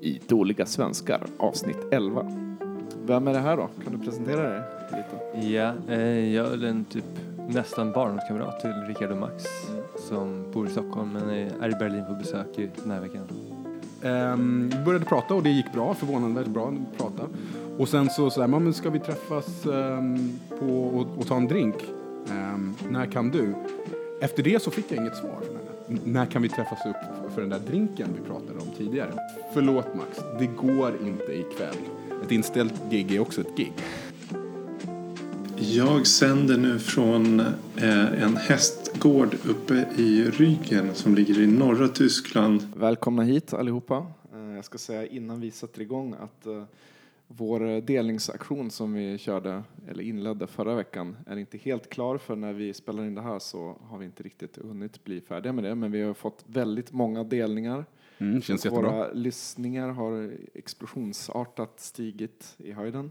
i Dåliga svenskar avsnitt 11. Vem är det här då? Kan du presentera dig lite? Ja, eh, jag är en typ nästan barndomskamrat till Rickard och Max som bor i Stockholm men är i Berlin på besök i den här veckan. Ehm, vi började prata och det gick bra, förvånansvärt bra att prata. Och sen så sa men ska vi träffas ehm, på, och, och ta en drink? Ehm, när kan du? Efter det så fick jag inget svar. När kan vi träffas upp för den där drinken vi pratade om tidigare? Förlåt Max, det går inte ikväll. Ett inställt gig är också ett gig. Jag sänder nu från eh, en hästgård uppe i Rügen som ligger i norra Tyskland. Välkomna hit allihopa. Eh, Jag ska säga innan vi sätter igång att eh, vår delningsaktion som vi körde, eller inledde förra veckan, är inte helt klar för när vi spelar in det här så har vi inte riktigt hunnit bli färdiga med det. Men vi har fått väldigt många delningar. Mm, känns jättebra. Våra lyssningar har explosionsartat stigit i höjden.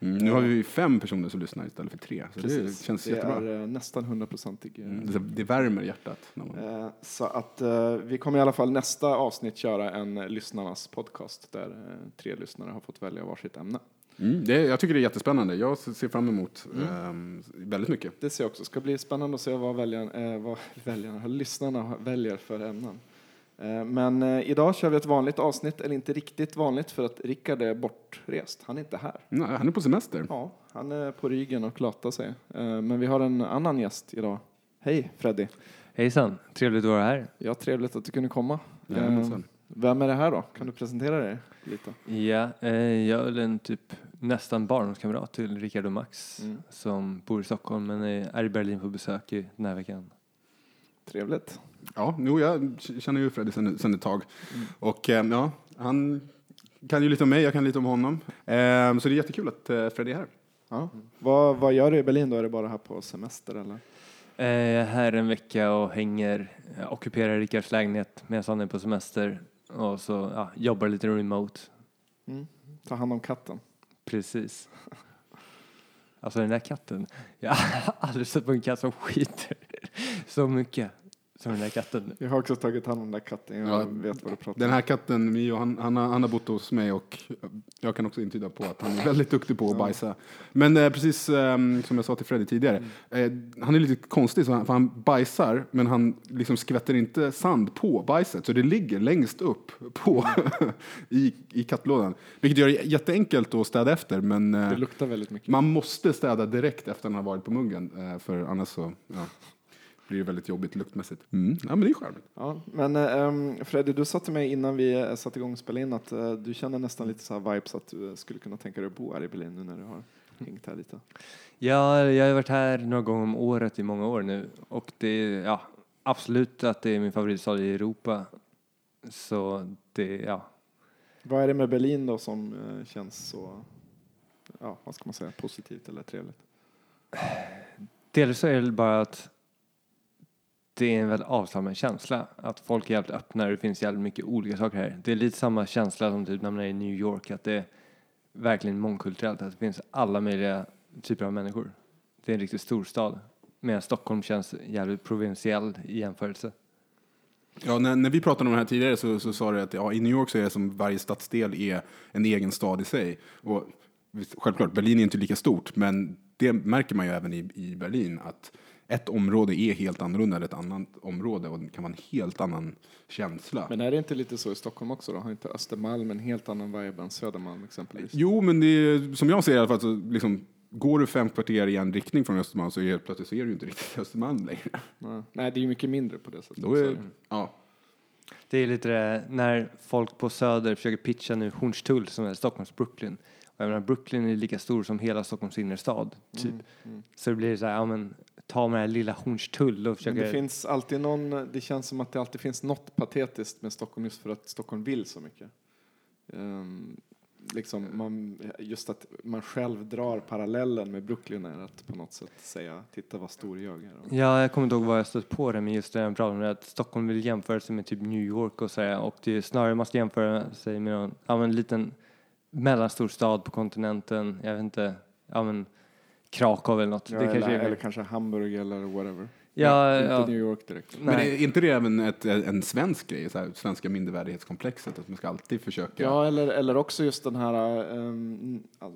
Mm, nu har vi fem personer som lyssnar istället för tre. Så det känns det jättebra. är eh, nästan hundraprocentig. Mm, det, det värmer hjärtat. Man... Eh, Så att eh, vi kommer i alla fall nästa avsnitt köra en lyssnarnas podcast där tre lyssnare har fått välja varsitt ämne. Mm, det, jag tycker det är jättespännande. Jag ser fram emot ehm, väldigt mycket. Det ser jag också. ska bli spännande att se vad, väljarna, eh, vad väljarna, lyssnarna väljer för ämnen. Eh, men eh, idag kör vi ett vanligt avsnitt, eller inte riktigt vanligt för att Rickard är bortrest. Han är inte här. Nej, han är på semester. Ja, han är på ryggen och latar sig. Eh, men vi har en annan gäst idag. Hej Freddy. Hejsan, trevligt att vara här. Ja, trevligt att du kunde komma. Jajamensan. vem är det här då? Kan du presentera dig lite? Ja, jag är en typ nästan barndomskamrat till Rickard och Max Mm. som bor i Stockholm men är i Berlin på besök i den här veckan. Trevligt. Ja, jo, jag känner ju Freddy sen, sen ett tag. Och ehm, ja, han kan ju lite om mig, jag kan lite om honom. Ehm, så det är jättekul att uh, Freddy är här. Ja. Vad, vad gör du i Berlin då? Är det bara här på semester eller? Eh, Jag är här en vecka och hänger, jag ockuperar Rickards lägenhet medan han är på semester och så ja, jobbar lite remote. Mm. Ta hand om katten. Precis. Alltså den där katten, jag har aldrig sett på en katt som skiter så mycket som den där katten. Jag har också tagit hand om den där katten. Jag Ja, vet vad du pratar Den här katten, Mio, han, han, har, han har bott hos mig och jag kan också intyda på att han är väldigt duktig på att bajsa. Men eh, precis ehm, som jag sa till Freddy tidigare, eh, han är lite konstig, så han, för han bajsar men han liksom skvätter inte sand på bajset, så det ligger längst upp på, i, i kattlådan. Vilket gör det jätteenkelt att städa efter, men eh, Det luktar väldigt mycket. man måste städa direkt efter att han har varit på muggen, eh, för annars så ja, blir det väldigt jobbigt luktmässigt. Mm. Ja, men det är charmigt. Ja, men um, Freddy, du sa till mig innan vi eh, satte igång och spelade in att eh, du känner nästan lite så här vibes att du eh, skulle kunna tänka dig att bo här i Berlin nu när du har hängt här lite. Ja, jag har varit här några gånger om året i många år nu och det är ja, absolut att det är min favoritstad i Europa. Så det, ja, Vad är det med Berlin då som eh, känns så, ja, vad ska man säga, positivt eller trevligt? Dels så är det bara att det är en väldigt avslappnad känsla. Att folk är jävligt öppna och det finns jävligt mycket olika saker här. Det är lite samma känsla som typ när man är i New York, att det är verkligen mångkulturellt, att det finns alla möjliga typer av människor. Det är en riktigt stor stad. Medan Stockholm känns jävligt provinsiell i jämförelse. Ja, när, när vi pratade om det här tidigare så, så sa du att ja, i New York så är det som varje stadsdel är en egen stad i sig. Och självklart, Berlin är inte lika stort, men det märker man ju även i, i Berlin att ett område är helt annorlunda än ett annat område och det kan vara en helt annan känsla. Men är det inte lite så i Stockholm också då? Har inte Östermalm en helt annan vibe än Södermalm exempelvis? Jo, men det är, som jag ser i alla fall, så liksom, går du fem kvarter i en riktning från Östermalm så helt plötsligt så är du inte riktigt Östermalm längre. Nej. Nej, det är ju mycket mindre på det sättet. Då är, ja. Det är lite det, när folk på Söder försöker pitcha nu Hornstull som är Stockholms Brooklyn. Och jag menar, Brooklyn är lika stor som hela Stockholms innerstad, typ. Så det blir så här, ja men ta med här lilla Hornstull och Men försöka... det finns alltid någon, det känns som att det alltid finns något patetiskt med Stockholm just för att Stockholm vill så mycket. Ehm, liksom man, just att man själv drar parallellen med Brooklyn är att på något sätt säga titta vad stor jag är. Ja, jag kommer inte ihåg vad jag stött på det, men just det om det, att Stockholm vill jämföra sig med typ New York och så här, och det är snarare man ska jämföra sig med någon, ja, en liten mellanstor stad på kontinenten, jag vet inte, ja men Krakow eller något. Ja, det eller, kanske är, eller kanske Hamburg eller whatever. Ja, inte ja. New York direkt. Men Nej. är inte det även ett, en svensk grej, så här, svenska mindervärdighetskomplexet, att man ska alltid försöka... Ja, eller, eller också just den här... all-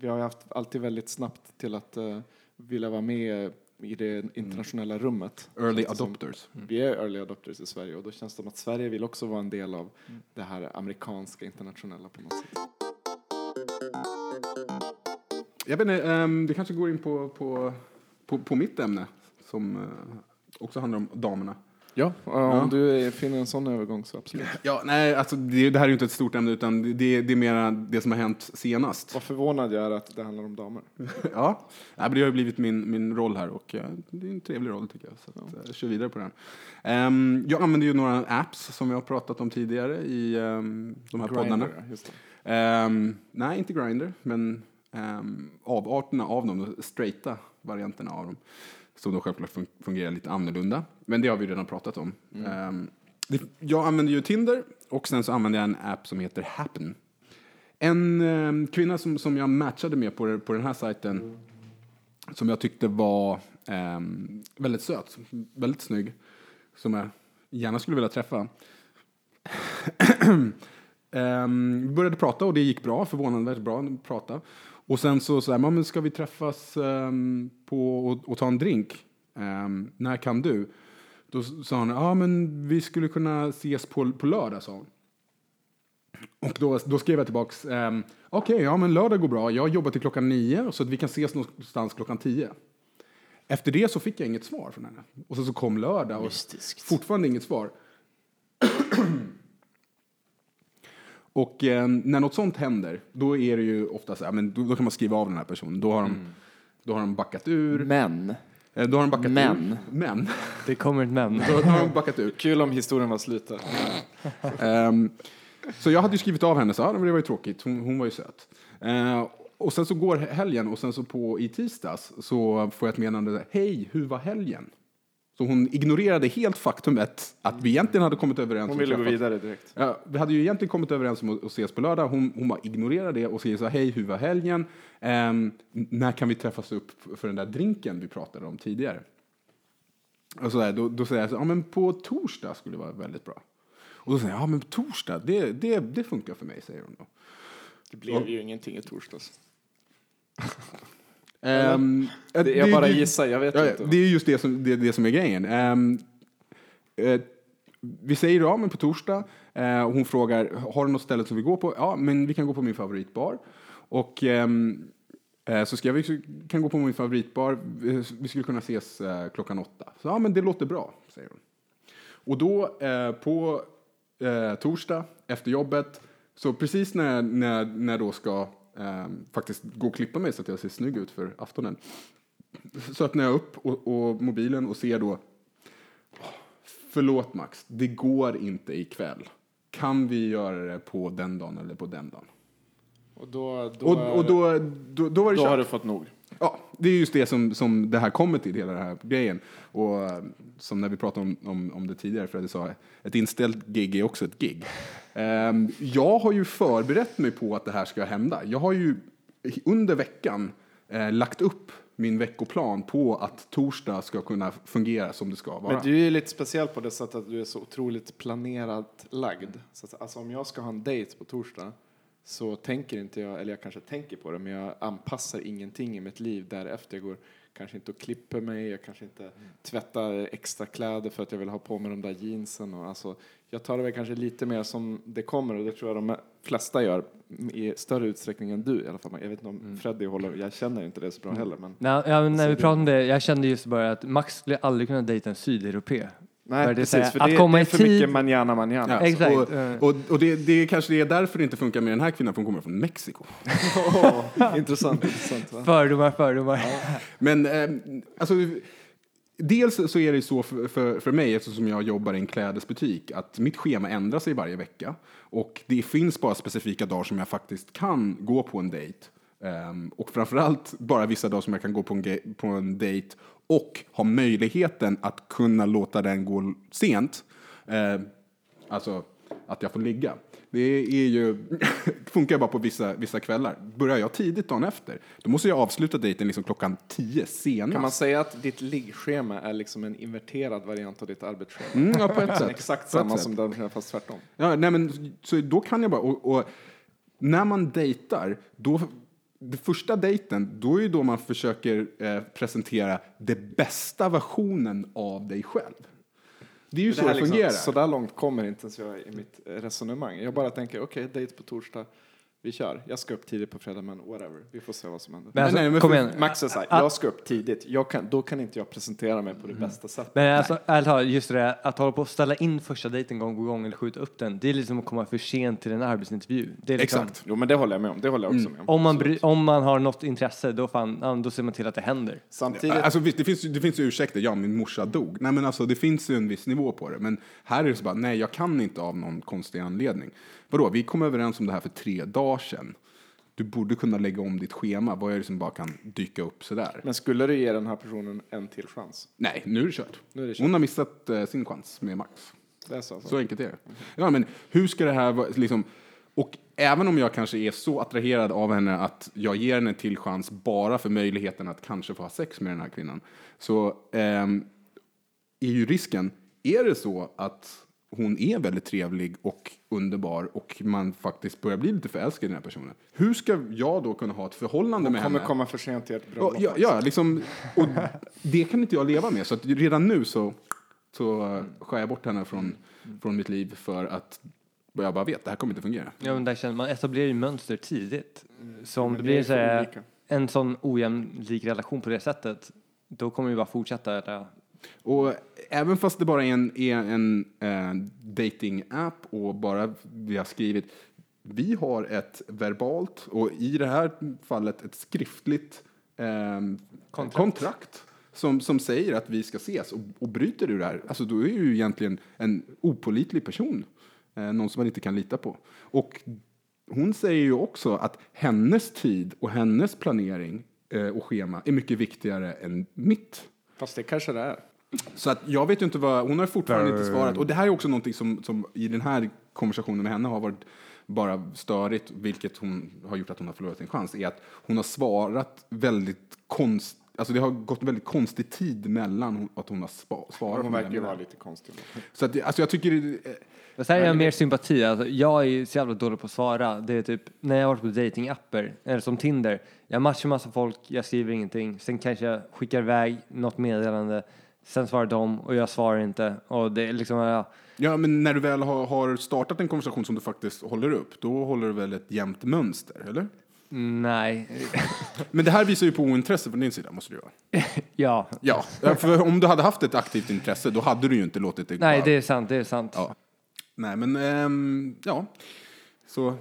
vi har ju haft alltid väldigt snabbt till att uh, vilja vara med i det internationella rummet. Early adopters. Vi är early adopters i Sverige och då känns det som att Sverige vill också vara en del av det här amerikanska internationella på något sätt. Jag vet inte, ehm, det kanske går in på, på, på, på mitt ämne, som eh, också handlar om damerna. Ja, om Ja. du finner en sån övergång så absolut. Ja, nej, alltså det, det här är ju inte ett stort ämne, utan det, det är mer det som har hänt senast. Vad förvånad jag är att det handlar om damer. Ja, nej, men det har ju blivit min, min roll här och eh, det är en trevlig roll tycker jag. Så att, eh, jag kör vidare på den. Ehm, jag använder ju några apps som jag har pratat om tidigare i ehm, de här poddarna. Grindr, ja, det. Ehm, nej, inte Grindr, men um, avarterna av dem, de straighta varianterna av dem. Som då självklart fun- fungerar lite annorlunda. Men det har vi redan pratat om. Ehm, det, jag använder ju Tinder och sen så använder jag en app som heter Happen. En ehm, kvinna som, som jag matchade med på, på den här sajten som jag tyckte var ehm, väldigt söt, väldigt snygg, som jag gärna skulle vilja träffa. Ehm, vi började prata och det gick bra, förvånansvärt bra att prata. Och sen så sa jag, men ska vi träffas ehm, på och, och ta en drink? Ehm, när kan du? Då sa hon, ja men vi skulle kunna ses på, på lördag, sa hon. Och då, då skrev jag tillbaks, ehm, okej, ja men lördag går bra, jag jobbar till klockan nio så att vi kan ses någonstans klockan tio. Efter det så fick jag inget svar från henne. Och så, så kom lördag och fortfarande inget svar. Och eh, när något sånt händer, då är det ju ofta så här, men då, då kan man skriva av den här personen. Då har de, då har de backat ur. Men, Eh, Då har de backat Men. ur. Men. Det kommer ett men. Då, då har de backat ur. kul om historien var slut. Ehm, så jag hade ju skrivit av henne, så men det var ju tråkigt, hon, hon var ju söt. Eh, och sen så går helgen och sen så på i tisdags så får jag ett meddelande, hej, hur var helgen? Så hon ignorerade helt faktumet att vi egentligen hade kommit överens Hon om ville gå vidare direkt. Ja, vi hade ju egentligen kommit överens om att, ses på lördag. Hon, hon bara ignorerar det och säger så här, hej, hur var helgen? Ehm, när kan vi träffas upp för den där drinken vi pratade om tidigare? Och så där, då, då säger jag så ja men på torsdag skulle det vara väldigt bra. Och då säger jag, ja men på torsdag, det, det, det funkar för mig, säger hon då. Det blev ju ingenting i torsdags. Ehm, Det, det- jag bara det- gissar, jag vet Ja, inte. det är just det som, det, det som är grejen. Ehm, eh, vi säger ja, men på torsdag. Eh, hon frågar, har du något ställe som vi går på? Ja, men vi kan gå på min favoritbar. Och ehm, eh, så ska vi kan gå på min favoritbar. Vi- skulle kunna ses klockan åtta. Så ja, men det låter bra, säger hon. Och då på torsdag efter jobbet, så precis när, när, när då ska eh, faktiskt gå och klippa mig så att jag ser snygg ut för aftonen, så öppnar jag upp och, och mobilen och ser då, förlåt Max, det går inte ikväll. Kan vi göra det på den dagen eller på den dagen? Och då, då, Och, och då, då, då var det då kört. har du fått nog. Ja, det är just det som, som det här kommer till, hela den här grejen. Och eh, som när vi pratade om, om, om det tidigare, Fredrik sa, ett inställt gig är också ett gig. Ehm, jag har ju förberett mig på att det här ska hända. Jag har ju under veckan eh, lagt upp min veckoplan på att torsdag ska kunna fungera som det ska vara. Men du är ju lite speciell på det sättet att du är så otroligt planerat lagd. Så att, alltså om jag ska ha en dejt på torsdag så tänker inte jag, eller jag kanske tänker på det, men jag anpassar ingenting i mitt liv därefter. Jag går kanske inte och klipper mig, jag kanske inte tvättar extra kläder för att jag vill ha på mig de där jeansen. Och alltså, jag tar det väl kanske lite mer som det kommer och det tror jag de flesta gör i större utsträckning än du i alla fall. Jag vet inte om Freddy håller, jag känner inte det så bra heller. Men Nej, ja, men när vi pratade om det, jag kände just bara att Max skulle aldrig kunna dejta en sydeuropé. Nej, För det är precis, här, för att det, komma det är för tid- mycket manana manana. Ja, Exakt. Och, och, och det, det är kanske det är därför det inte funkar med den här kvinnan, för hon kommer från Mexiko. intressant, intressant. Va? Fördomar, fördomar. Men eh, alltså, dels så är det så för, för, för mig, eftersom jag jobbar i en klädesbutik, att mitt schema ändrar sig varje vecka. Och det finns bara specifika dagar som jag faktiskt kan gå på en dejt. Um, och framförallt bara vissa dagar som jag kan gå på en, på en dejt och ha möjligheten att kunna låta den gå sent. Uh, alltså att jag får ligga. Det är ju, funkar bara på vissa, vissa kvällar. Börjar jag tidigt dagen efter, då måste jag avsluta dejten liksom klockan 10 senast. Kan man säga att ditt liggschema är liksom en inverterad variant av ditt arbetsschema? Mm, ja, på ett sätt. Exakt På samma som den, fast tvärtom. Ja, nej men, så då kan jag bara, och, och när man dejtar, då, den första dejten, då är ju då man försöker eh, presentera den bästa versionen av dig själv. Det är ju Det så det liksom, fungerar. så där långt kommer inte ens jag i mitt resonemang. Jag bara tänker, okej, dejt på torsdag, vi kör. Jag ska upp tidigt på fredag, men whatever. Vi får se vad som händer. Men alltså, nej, men kom för- igen. Max är såhär, Ah. jag ska upp tidigt. Jag kan, då kan inte jag presentera mig på det bästa sättet. Men alltså, ärligt just det där, att hålla på och ställa in första dejten gång på gång eller skjuta upp den, det är liksom att komma för sent till en arbetsintervju. Det är liksom, Exakt. Jo, men det håller jag med om. Det håller jag också med om. Om man, bry, om man har något intresse, då, fan, då ser man till att det händer. Samtidigt, Alltså, det, finns, ju- det finns ju ursäkter, ja min morsa dog. Nej men alltså det finns ju en viss nivå på det. Men här är det så bara, nej jag kan inte av någon konstig anledning. Vadå, vi kom överens om det här för tre dagar sedan. Du borde kunna lägga om ditt schema. Vad är det som bara kan dyka upp sådär? men skulle du ge den här personen en till chans? Nej, nu är det kört. Nu är det kört. Hon har missat eh, sin chans med Max. Det är så alltså. Så enkelt är det. Ja, men hur ska det här vara, liksom, och även om jag kanske är så attraherad av henne att jag ger henne en till chans bara för möjligheten att kanske få ha sex med den här kvinnan, så ehm, är ju risken, är det så att hon är väldigt trevlig och underbar och man faktiskt börjar bli lite förälskad i den här personen. Hur ska jag då kunna ha ett förhållande med Kommer henne? komma för sent till ert bröllop. ja, ja, liksom, och det kan inte jag leva med. Så att redan nu så, så skär jag bort henne från, från mitt liv för att jag bara vet, det här kommer inte fungera. Ja, men där känner man etablerar ju mönster tidigt. Så om det det blir så här, en sån ojämlik relation på det sättet, då kommer ju bara fortsätta. Och även fast det bara är en, är en eh, dating-app och bara vi har skrivit, vi har ett verbalt och i det här fallet ett skriftligt ehm, Kontrakt. kontrakt, som, som säger att vi ska ses och, och bryter du det här, alltså då är du ju egentligen en opolitlig person, eh, någon som man inte kan lita på. Och hon säger ju också att hennes tid och hennes planering eh, och schema är mycket viktigare än mitt. Fast det kanske det är. Så att jag vet ju inte vad, hon har fortfarande inte svarat. Och det här är också någonting som, som i den här konversationen med henne har varit bara störigt, vilket hon har gjort att hon har förlorat sin chans, är att hon har svarat väldigt konst, alltså det har gått väldigt konstig tid mellan att hon har svarat. Hon verkar ju vara lite konstig. Så att, det- alltså jag tycker, eh, Fast här är jag mer sympati. Alltså, jag är så jävla dålig på att svara. Det är typ när jag har varit på datingapper eller som Tinder. Jag matchar massa folk, jag skriver ingenting. Sen kanske jag skickar iväg något meddelande. Sen svarar de och jag svarar inte. Och det är liksom, ja, ja men när du väl har, har startat en konversation som du faktiskt håller upp, då håller du väl ett jämnt mönster, eller? nej, Men det här visar ju på ointresse från din sida, måste det göra. ja. Ja, för om du hade haft ett aktivt intresse, då hade du ju inte låtit det Nej, bara- det är sant, det är sant. Ja. Nej, men ehm, ja. Så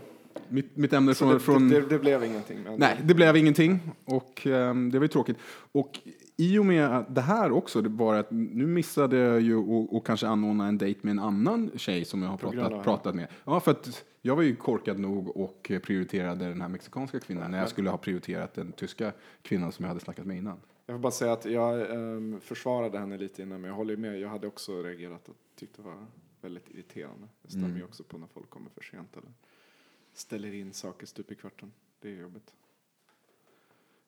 mitt, mitt ämne från... det, från det, det blev ingenting. Nej, det blev ingenting och ehm, det var ju tråkigt. Och i och med att det här också, det var att nu missade jag ju och, och kanske anordna en dejt med en annan tjej som jag har pratat, pratat med. Ja, för att jag var ju korkad nog och prioriterade den här mexikanska kvinnan när jag skulle ha prioriterat den tyska kvinnan som jag hade snackat med innan. Jag får bara säga att jag ehm, försvarade henne lite innan, men jag håller med. Jag hade också reagerat och tyckte det var väldigt irriterande. Det stämmer Mm. ju också på när folk kommer för sent eller ställer in saker stup i kvarten. Det är jobbigt.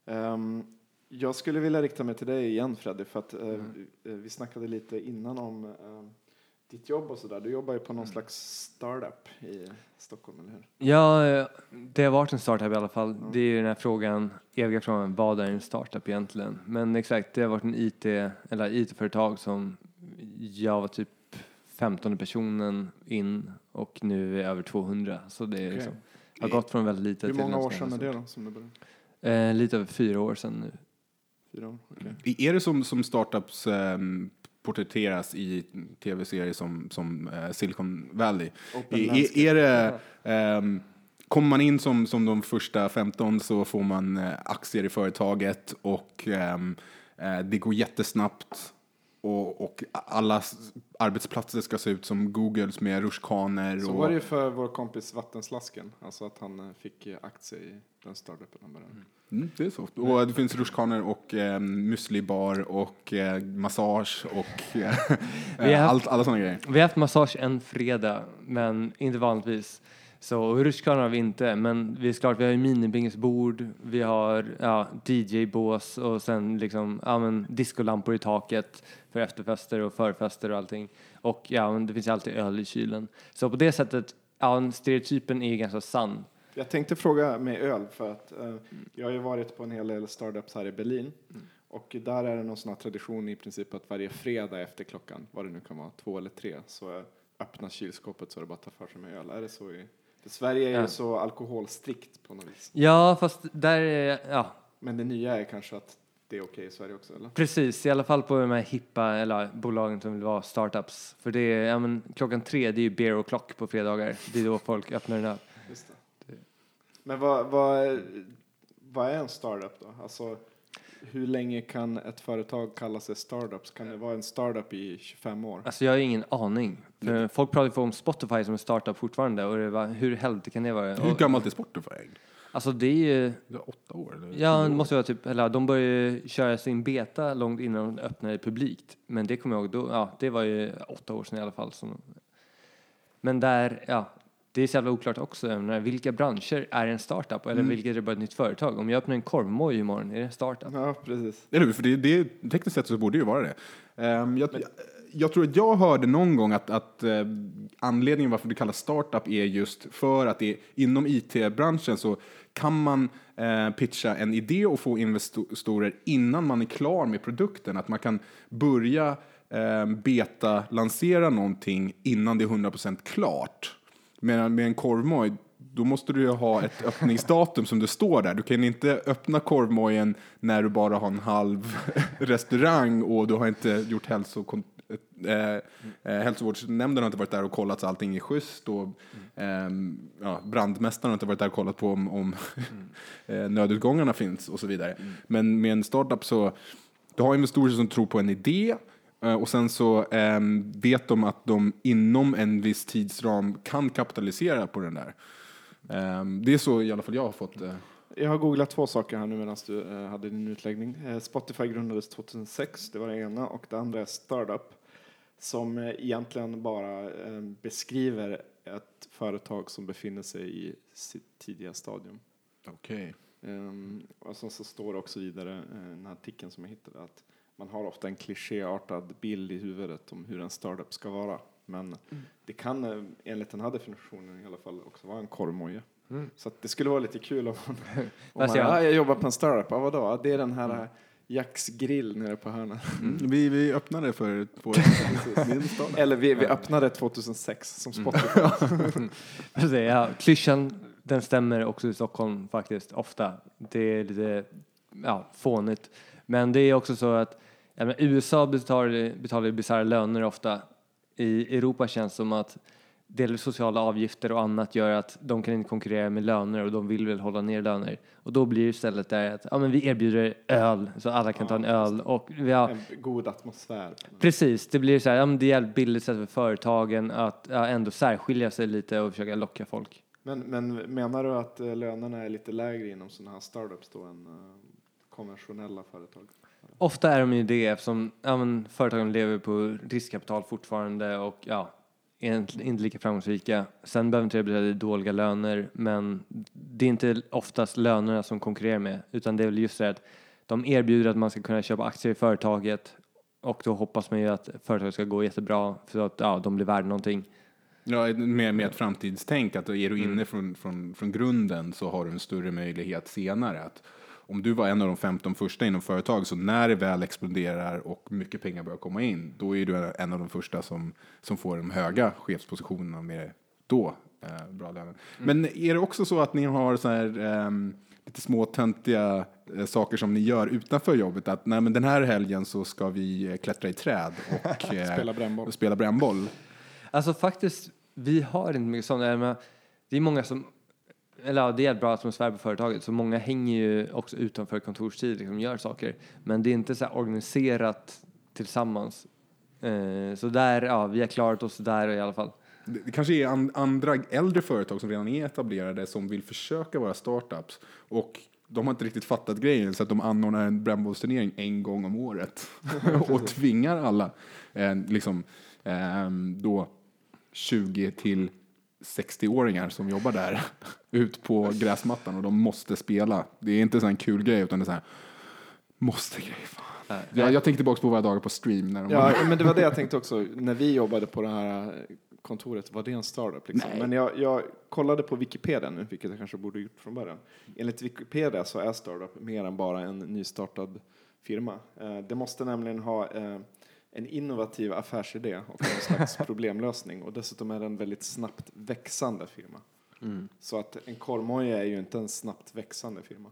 Ehm, jag skulle vilja rikta mig till dig igen Freddy, för att eh, Mm. vi, eh, vi snackade lite innan om ehm, ditt jobb och sådär. Du jobbar ju på någon Mm. slags startup i Stockholm, eller hur? Ja, det har varit en startup i alla fall. Det är ju den här frågan, eviga frågan, vad är en startup egentligen? Men exakt, det har varit en IT, eller IT-företag som jag var typ 15 personen in och nu är över 200. Så det är Okej. liksom, har gått från väldigt litet Hur till många något år sedan är det då som du började? Eh, lite över fyra år sedan nu. Fyra år? Okej. Är det som, som startups um, porträtteras i tv-serier som, som eh, Silicon Valley? Är, är, det, ehm, kommer man in som, som de första 15 så får man eh, aktier i företaget och eh, det går jättesnabbt och, och alla arbetsplatser ska se ut som Googles med rutschkanor. Så och, var det ju för vår kompis Vattenslasken, alltså att han eh, fick eh, aktie i den startupen han började. Mm, det är så. Och det finns rutschkanor och eh, müslibar och eh, massage och eh, haft- allt, alla sådana grejer. Vi har haft massage en fredag, men inte vanligtvis. Så rutschkanor har vi inte, men vi är klart, vi har ju minibingesbord, vi har ja, DJ-bås och sen liksom, ja men discolampor i taket för efterfester och förfester och allting. Och ja, men det finns ju alltid öl i kylen. Så på det sättet, ja, stereotypen är ju ganska sann. Jag tänkte fråga med öl, för att eh, jag har ju varit på en hel del startups här i Berlin. Och där är det någon sån här tradition i princip att varje fredag efter klockan, vad det nu kan vara, två eller tre, så öppnas kylskåpet så är det bara att ta för sig med öl. Är det så i... För Sverige är ju så alkoholstrikt på något vis. Ja, fast där är, ja, Men det nya är kanske att det är okej i Sverige också, eller? Precis, i alla fall på de här hippa eller bolagen som vill vara startups. För det är, ja, men, klockan tre, det är ju beer och klock på fredagar. Det är då folk öppnar den det. Men vad, vad, vad är en startup då? Alltså, hur länge kan ett företag kalla sig startups? Kan det vara en startup i 25 år? Alltså jag har ingen aning. För folk pratar ju om Spotify som en startup fortfarande och det var, hur helvete kan det vara? Hur gammalt är Spotify? alltså det är ju, Det är åtta år? Eller ja år? måste vara typ, eller de började ju köra sin beta långt innan de öppnade publikt. Men det kommer jag ihåg, då, ja det var ju åtta år sedan i alla fall. Som, men där, ja, det är så jävla oklart också. Menar, vilka branscher är en startup eller Mm. vilket är bara ett nytt företag? Om jag öppnar en korvmoj imorgon, är det en startup? Ja, precis. Eller hur? För det, det, tekniskt sett så borde det ju vara det. Ehm, jag, jag tror att jag hörde någon gång att, att eh, anledningen varför det kallas startup är just för att det inom IT-branschen så kan man eh, pitcha en idé och få investorer innan man är klar med produkten. Att man kan börja eh, beta-lansera någonting innan det är 100% klart. Medan med en korvmoj, då måste du ju ha ett öppningsdatum som det står där. Du kan inte öppna korvmojen när du bara har en halv restaurang och du har inte gjort hälsokon- eh, eh, hälsovårdsnämnden har inte varit där och kollat så allting är schysst och ehm, ja, brandmästaren har inte varit där och kollat på om, om eh, nödutgångarna finns och så vidare. Men med en startup så du har investerare som tror på en idé eh, och sen så ehm, vet de att de inom en viss tidsram kan kapitalisera på den där. Ehm, det är så i alla fall jag har fått. eh, Jag har googlat två saker här nu medan du eh, hade din utläggning. Eh, Spotify grundades 2006, det var det ena, och det andra är Startup, som eh, egentligen bara eh, beskriver ett företag som befinner sig i sitt tidiga stadium. Okej. Ehm, och så, så står det också vidare eh, i den här artikeln som jag hittade att man har ofta en klichéartad bild i huvudet om hur en startup ska vara. Men det kan eh, enligt den här definitionen i alla fall också vara en korvmoja. Så att det skulle vara lite kul om man, om man ja, jag jobbar på en startup, ja, vadå? Det är den här mm. Jacks grill nere på hörnet. Mm. Vi, vi öppnade för två. Eller vi, vi öppnade 2006 som Spotify. Alltså, ja, klyschan, den stämmer också i Stockholm faktiskt, ofta. Det är lite ja, fånigt. Men det är också så att ja, men USA betalar, betalar bisarra löner ofta. I Europa känns det som att delvis sociala avgifter och annat gör att de kan inte konkurrera med löner och de vill väl hålla ner löner. Och då blir det istället där att ja, men vi erbjuder öl så alla kan ta en öl. Och vi har, En god atmosfär. Precis, det blir så här, ja, men det är ett billigt sätt för företagen att ja, ändå särskilja sig lite och försöka locka folk. Men, men menar du att eh, lönerna är lite lägre inom sådana här startups då än eh, konventionella företag? Ofta är de ju det eftersom ja, men, företagen lever på riskkapital fortfarande och ja, är inte lika framgångsrika. Sen behöver inte det betyda dåliga löner, men det är inte oftast lönerna som konkurrerar med, utan det är väl just det att de erbjuder att man ska kunna köpa aktier i företaget och då hoppas man ju att företaget ska gå jättebra för att ja, de blir värda någonting. Ja, med, med ett framtidstänk, att är du inne från, från, från grunden så har du en större möjlighet senare. Att om du var en av de 15 första inom företag, så när det väl exploderar och mycket pengar börjar komma in, då är du en av de första som, som får de höga chefspositionerna med då eh, bra löner. Men är det också så att ni har så här, ehm, lite små töntiga eh, saker som ni gör utanför jobbet? Att nej, men den här helgen så ska vi eh, klättra i träd och eh, Spela brännboll. och spela brännboll. Alltså faktiskt, vi har inte mycket sånt. Det är många som, eller ja, det är bra atmosfär på företaget, så många hänger ju också utanför kontorstid, liksom gör saker. Men det är inte så här organiserat tillsammans. Eh, så där, ja, vi har klarat oss där i alla fall. Det, det kanske är an, andra äldre företag som redan är etablerade som vill försöka vara startups och de har inte riktigt fattat grejen så att de anordnar en brännbollsturnering en gång om året och tvingar alla eh, liksom, eh, då 20 till 60-åringar som jobbar där ut på gräsmattan och de måste spela. Det är inte så en kul grej utan det är så här måste grej. Fan. Jag, jag tänkte tillbaka på våra dagar på stream när de Ja, men det var det jag tänkte också. När vi jobbade på det här kontoret, var det en startup? Liksom? Nej. Men jag, jag kollade på Wikipedia nu, vilket jag kanske borde gjort från början. Enligt Wikipedia så är startup mer än bara en nystartad firma. Eh, Det måste nämligen ha eh, en innovativ affärsidé och en slags problemlösning. Och dessutom är det en väldigt snabbt växande firma. Så att en korvmoja är ju inte en snabbt växande firma.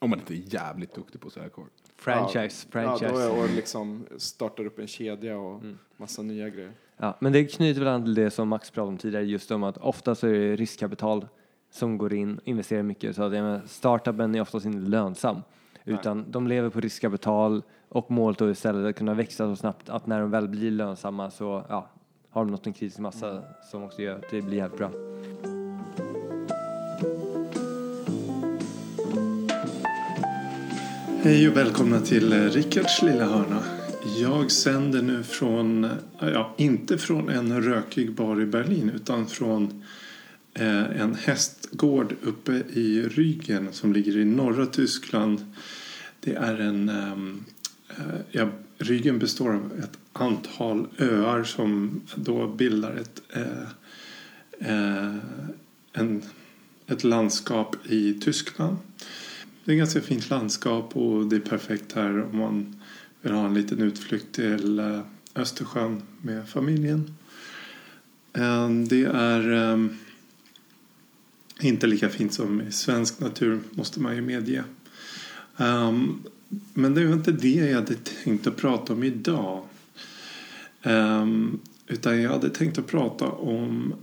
Om man inte är jävligt duktig på säljarkorv. Franchise, Ja, franchise. då är, och liksom startar upp en kedja och massa nya grejer. Ja, men det knyter väl an till det som Max pratade om tidigare, just om att ofta så är det riskkapital som går in, investerar mycket, så att startupen är oftast inte lönsam. Utan de lever på riskkapital och målet är istället att kunna växa så snabbt att när de väl blir lönsamma så ja, har de nått en kritisk massa som också gör att det blir jävligt bra. Hej och välkomna till eh, Rickards lilla hörna. Jag sänder nu från, eh, ja, inte från en rökig bar i Berlin utan från Eh, en hästgård uppe i Rügen som ligger i norra Tyskland. Det är en, eh, eh, ja, Rügen består av ett antal öar som då bildar ett, en, ett landskap i Tyskland. Det är ett ganska fint landskap och det är perfekt här om man vill ha en liten utflykt till Östersjön med familjen. Det är ehm, inte lika fint som i svensk natur måste man ju medge. Um, Men det var inte det jag hade tänkt att prata om idag. Um, Utan jag hade tänkt att prata om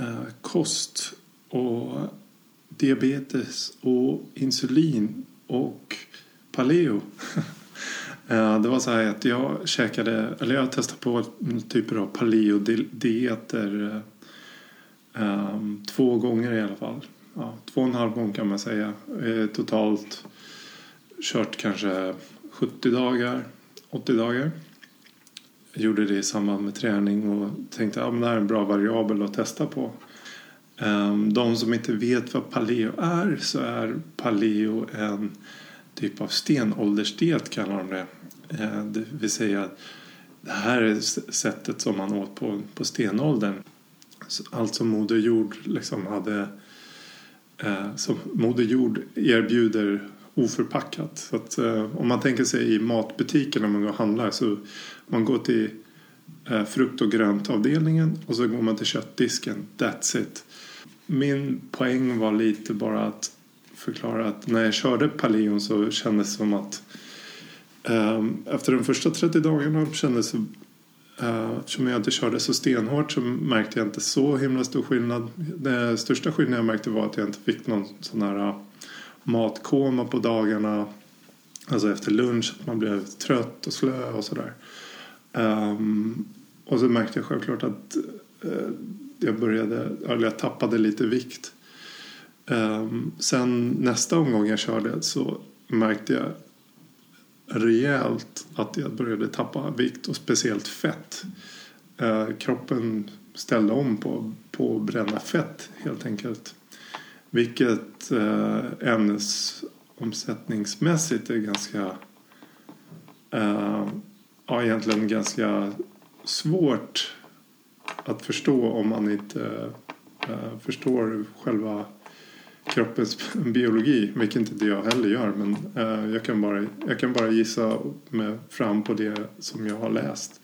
uh, kost och diabetes och insulin och paleo. Eh, det var så här att jag käkade, eller jag testade på typer av paleo-dieter eh, Um, två gånger i alla fall. Ja, två och en halv gång kan man säga. Eh, Totalt kört kanske 70 dagar, 80 dagar. Jag gjorde det i samband med träning och tänkte att ja, men det här är en bra variabel att testa på. Um, De som inte vet vad paleo är så är paleo en typ av stenåldersdiet kallar de det. Eh, Det vill säga det här är sättet som man åt på, på stenåldern. Allt som Moder Jord liksom hade eh, som Moder Jord erbjuder oförpackat. Så att, eh, om man tänker sig i matbutiken när man går och handlar så man går till eh, frukt och gröntavdelningen och så går man till köttdisken. That's it. Min poäng var lite bara att förklara att när jag körde paleon så kändes det som att eh, efter de första 30 dagarna kändes det Eh, eftersom jag inte körde så stenhårt så märkte jag inte så himla stor skillnad. Den största skillnaden jag märkte var att jag inte fick någon sån här eh, matkoma på dagarna. Alltså efter lunch, att man blev trött och slö och sådär. Um, och så märkte jag självklart att eh, jag började, eller jag tappade lite vikt. Um, sen nästa omgång jag körde så märkte jag rejält att jag började tappa vikt och speciellt fett. Eh, kroppen ställde om på, på att bränna fett helt enkelt. Vilket eh, ämnesomsättningsmässigt är ganska eh, ja, egentligen ganska svårt att förstå om man inte eh, förstår själva kroppens biologi, vilket inte jag heller gör. Men eh, jag, kan bara, jag kan bara gissa mig fram på det som jag har läst.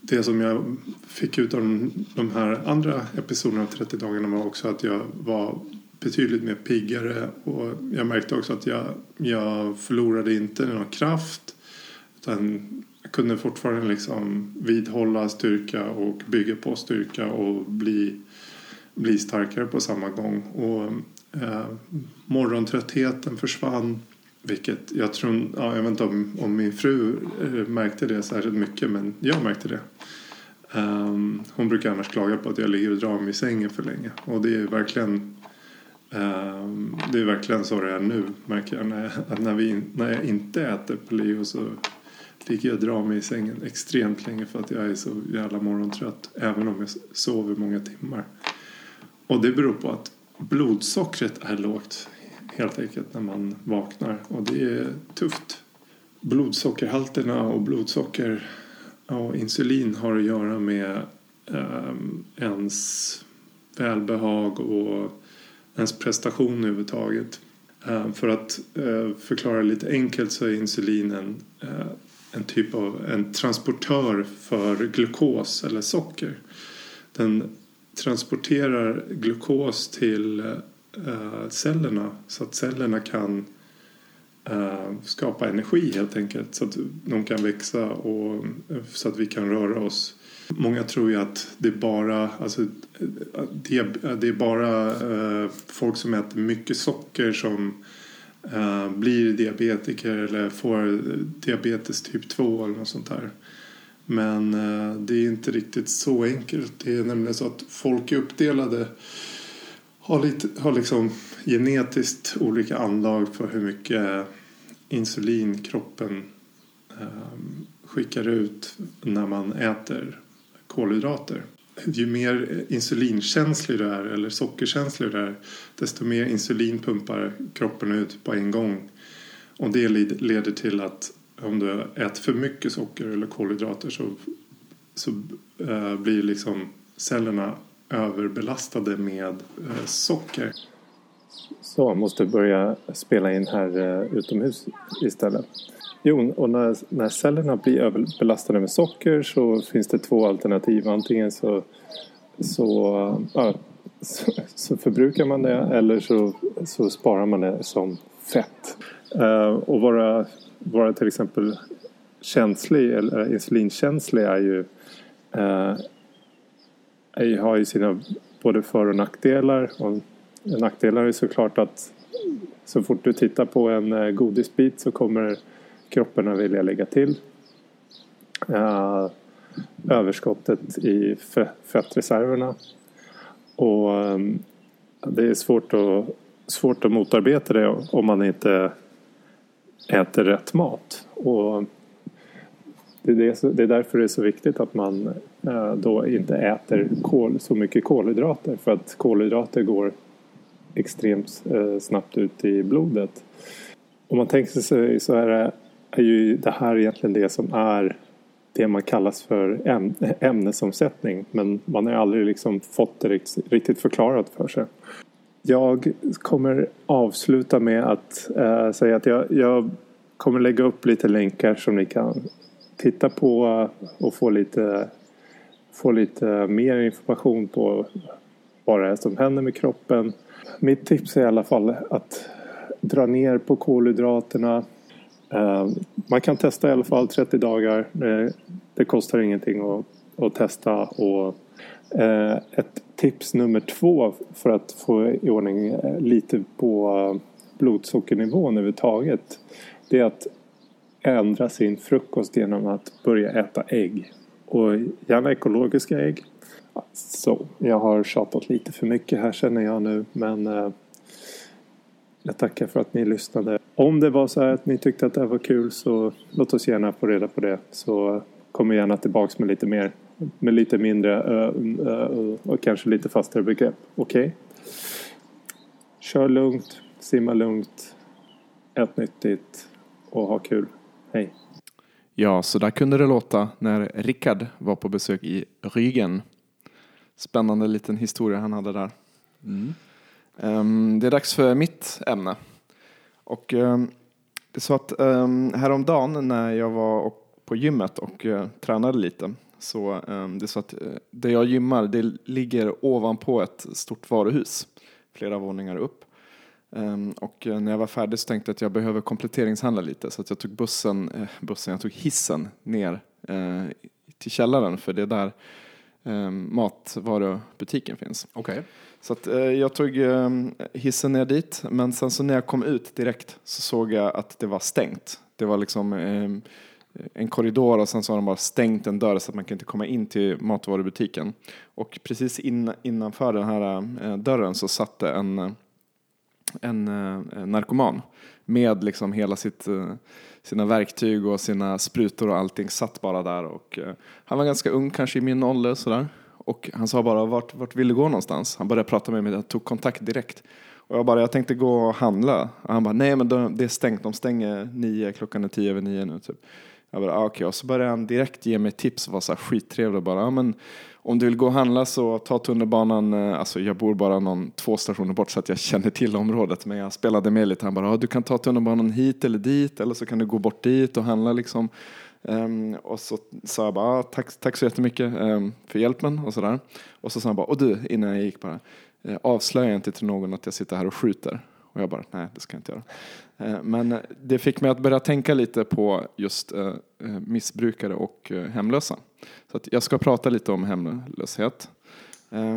Det som jag fick ut av de, de här andra episoderna av 30 dagarna var också att jag var betydligt mer piggare och jag märkte också att jag, jag förlorade inte någon kraft utan jag kunde fortfarande liksom vidhålla styrka och bygga på styrka och bli, bli starkare på samma gång. Och eh, morgontröttheten försvann. Vilket jag tror, ja, jag vet inte om, om min fru eh, märkte det särskilt mycket men jag märkte det. Um, hon brukar annars klaga på att jag ligger och drar mig i sängen för länge. Och det är verkligen um, det är verkligen så det är nu märker jag. När jag, att när, vi, när jag inte äter på Leo så ligger jag och drar mig i sängen extremt länge för att jag är så jävla morgontrött. Även om jag sover många timmar. Och det beror på att blodsockret är lågt helt enkelt när man vaknar. Och det är tufft. Blodsockerhalterna och blodsocker och insulin har att göra med eh, ens välbehag och ens prestation överhuvudtaget. Eh, för att eh, förklara lite enkelt så är insulin en, eh, en typ av en transportör för glukos eller socker. Den transporterar glukos till uh, cellerna så att cellerna kan uh, skapa energi helt enkelt så att de kan växa och eh, så att vi kan röra oss. Många tror ju att det är bara, alltså, det, det är bara uh, folk som äter mycket socker som blir diabetiker eller får diabetes typ 2 eller något sånt där. Men eh, det är inte riktigt så enkelt. Det är nämligen så att folk är uppdelade har, lite, har liksom genetiskt olika anlag för hur mycket eh, insulin kroppen eh, skickar ut när man äter kolhydrater. Ju mer insulinkänslig du är eller sockerkänslig du är desto mer insulin pumpar kroppen ut på en gång. Och det leder till att om du äter för mycket socker eller kolhydrater så, så uh, blir liksom cellerna överbelastade med eh, socker. Så, måste börja spela in här eh, utomhus istället. Jo, och när, när cellerna blir överbelastade med socker så finns det två alternativ. Antingen så, så, äh, så, så förbrukar man det eller så, så sparar man det som fett. Eh, och vara, vara till exempel känslig eller insulinkänslig är ju eh, har ju sina både för och nackdelar. Och nackdelar är såklart att så fort du tittar på en eh, godisbit så kommer kroppen att vilja lägga till. Eh, överskottet i fettreserverna. Och eh, det är svårt att, svårt att motarbeta det om man inte äter rätt mat. Och det är, därför det är så viktigt att man eh, då inte äter kol, så mycket kolhydrater för att kolhydrater går extremt eh, snabbt ut i blodet. Om man tänker sig så är, är ju det här egentligen det som är det man kallas för äm, ämnesomsättning men man har aldrig liksom fått det riktigt förklarat för sig. Jag kommer avsluta med att äh, säga att jag, jag kommer lägga upp lite länkar som ni kan titta på och få lite, få lite mer information på vad det är som händer med kroppen. Mitt tips är i alla fall att dra ner på kolhydraterna. Eh, man kan testa i alla fall 30 dagar. Eh, det kostar ingenting att, att testa. Och ett tips nummer två för att få i ordning eh, lite på eh, blodsockernivån överhuvudtaget. Det är att ändra sin frukost genom att börja äta ägg. Och gärna ekologiska ägg. Så, jag har tjatat lite för mycket här känner jag nu men eh, jag tackar för att ni lyssnade. Om det var så här att ni tyckte att det här var kul så låt oss gärna få reda på det. Så eh, kommer gärna tillbaks med lite mer. Med lite mindre uh, uh, och kanske lite fastare begrepp. Okej? Okay? Kör lugnt, simma lugnt, ät nyttigt och ha kul. Hej. Ja, så där kunde det låta när Rickard var på besök i Rügen. Spännande liten historia han hade där. Mm. Um, det är dags för mitt ämne. Och um, det är så att um, häromdagen när jag var på gymmet och uh, tränade lite så um, det är så att uh, det jag gymmar det ligger ovanpå ett stort varuhus flera våningar upp. Um, och eh, när jag var färdig så tänkte jag att jag behöver kompletteringshandla lite så att jag tog bussen, eh, bussen jag tog hissen ner eh, till källaren för det är där eh, matvarubutiken finns. Okej. Så att, eh, jag tog eh, hissen ner dit, men sen så när jag kom ut direkt så såg jag att det var stängt. Det var liksom eh, en korridor och sen så har de bara stängt en dörr så att man kan inte komma in till matvarubutiken. Och precis in, innanför den här eh, dörren så satt det en, eh, en eh, narkoman med liksom hela sitt, eh, sina verktyg och sina sprutor och allting satt bara där. Och, eh, han var ganska ung, kanske i min ålder sådär. Och han sa bara, vart, vart vill du gå någonstans? Han började prata med mig, jag tog kontakt direkt. Och jag bara, jag tänkte gå och handla. Och han bara, nej men det är stängt, de stänger nio, klockan är tio över nio nu typ. Jag bara, ah, okej. Och så började han direkt ge mig tips och var så här skittrevlig och bara, ah, men om du vill gå och handla så ta tunnelbanan, eh, alltså jag bor bara någon två stationer bort så att jag känner till området. Men jag spelade med lite, han bara, ah, du kan ta tunnelbanan hit eller dit eller så kan du gå bort dit och handla liksom. Um, och så sa jag bara, ah, tack, tack så jättemycket um, för hjälpen och sådär. Och så sa han bara, och du, innan jag gick bara, eh, avslöja inte till någon att jag sitter här och skjuter. Och jag bara, nej det ska jag inte göra. Eh, men eh, det fick mig att börja tänka lite på just eh, missbrukare och hemlösa. Så att jag ska prata lite om hemlöshet.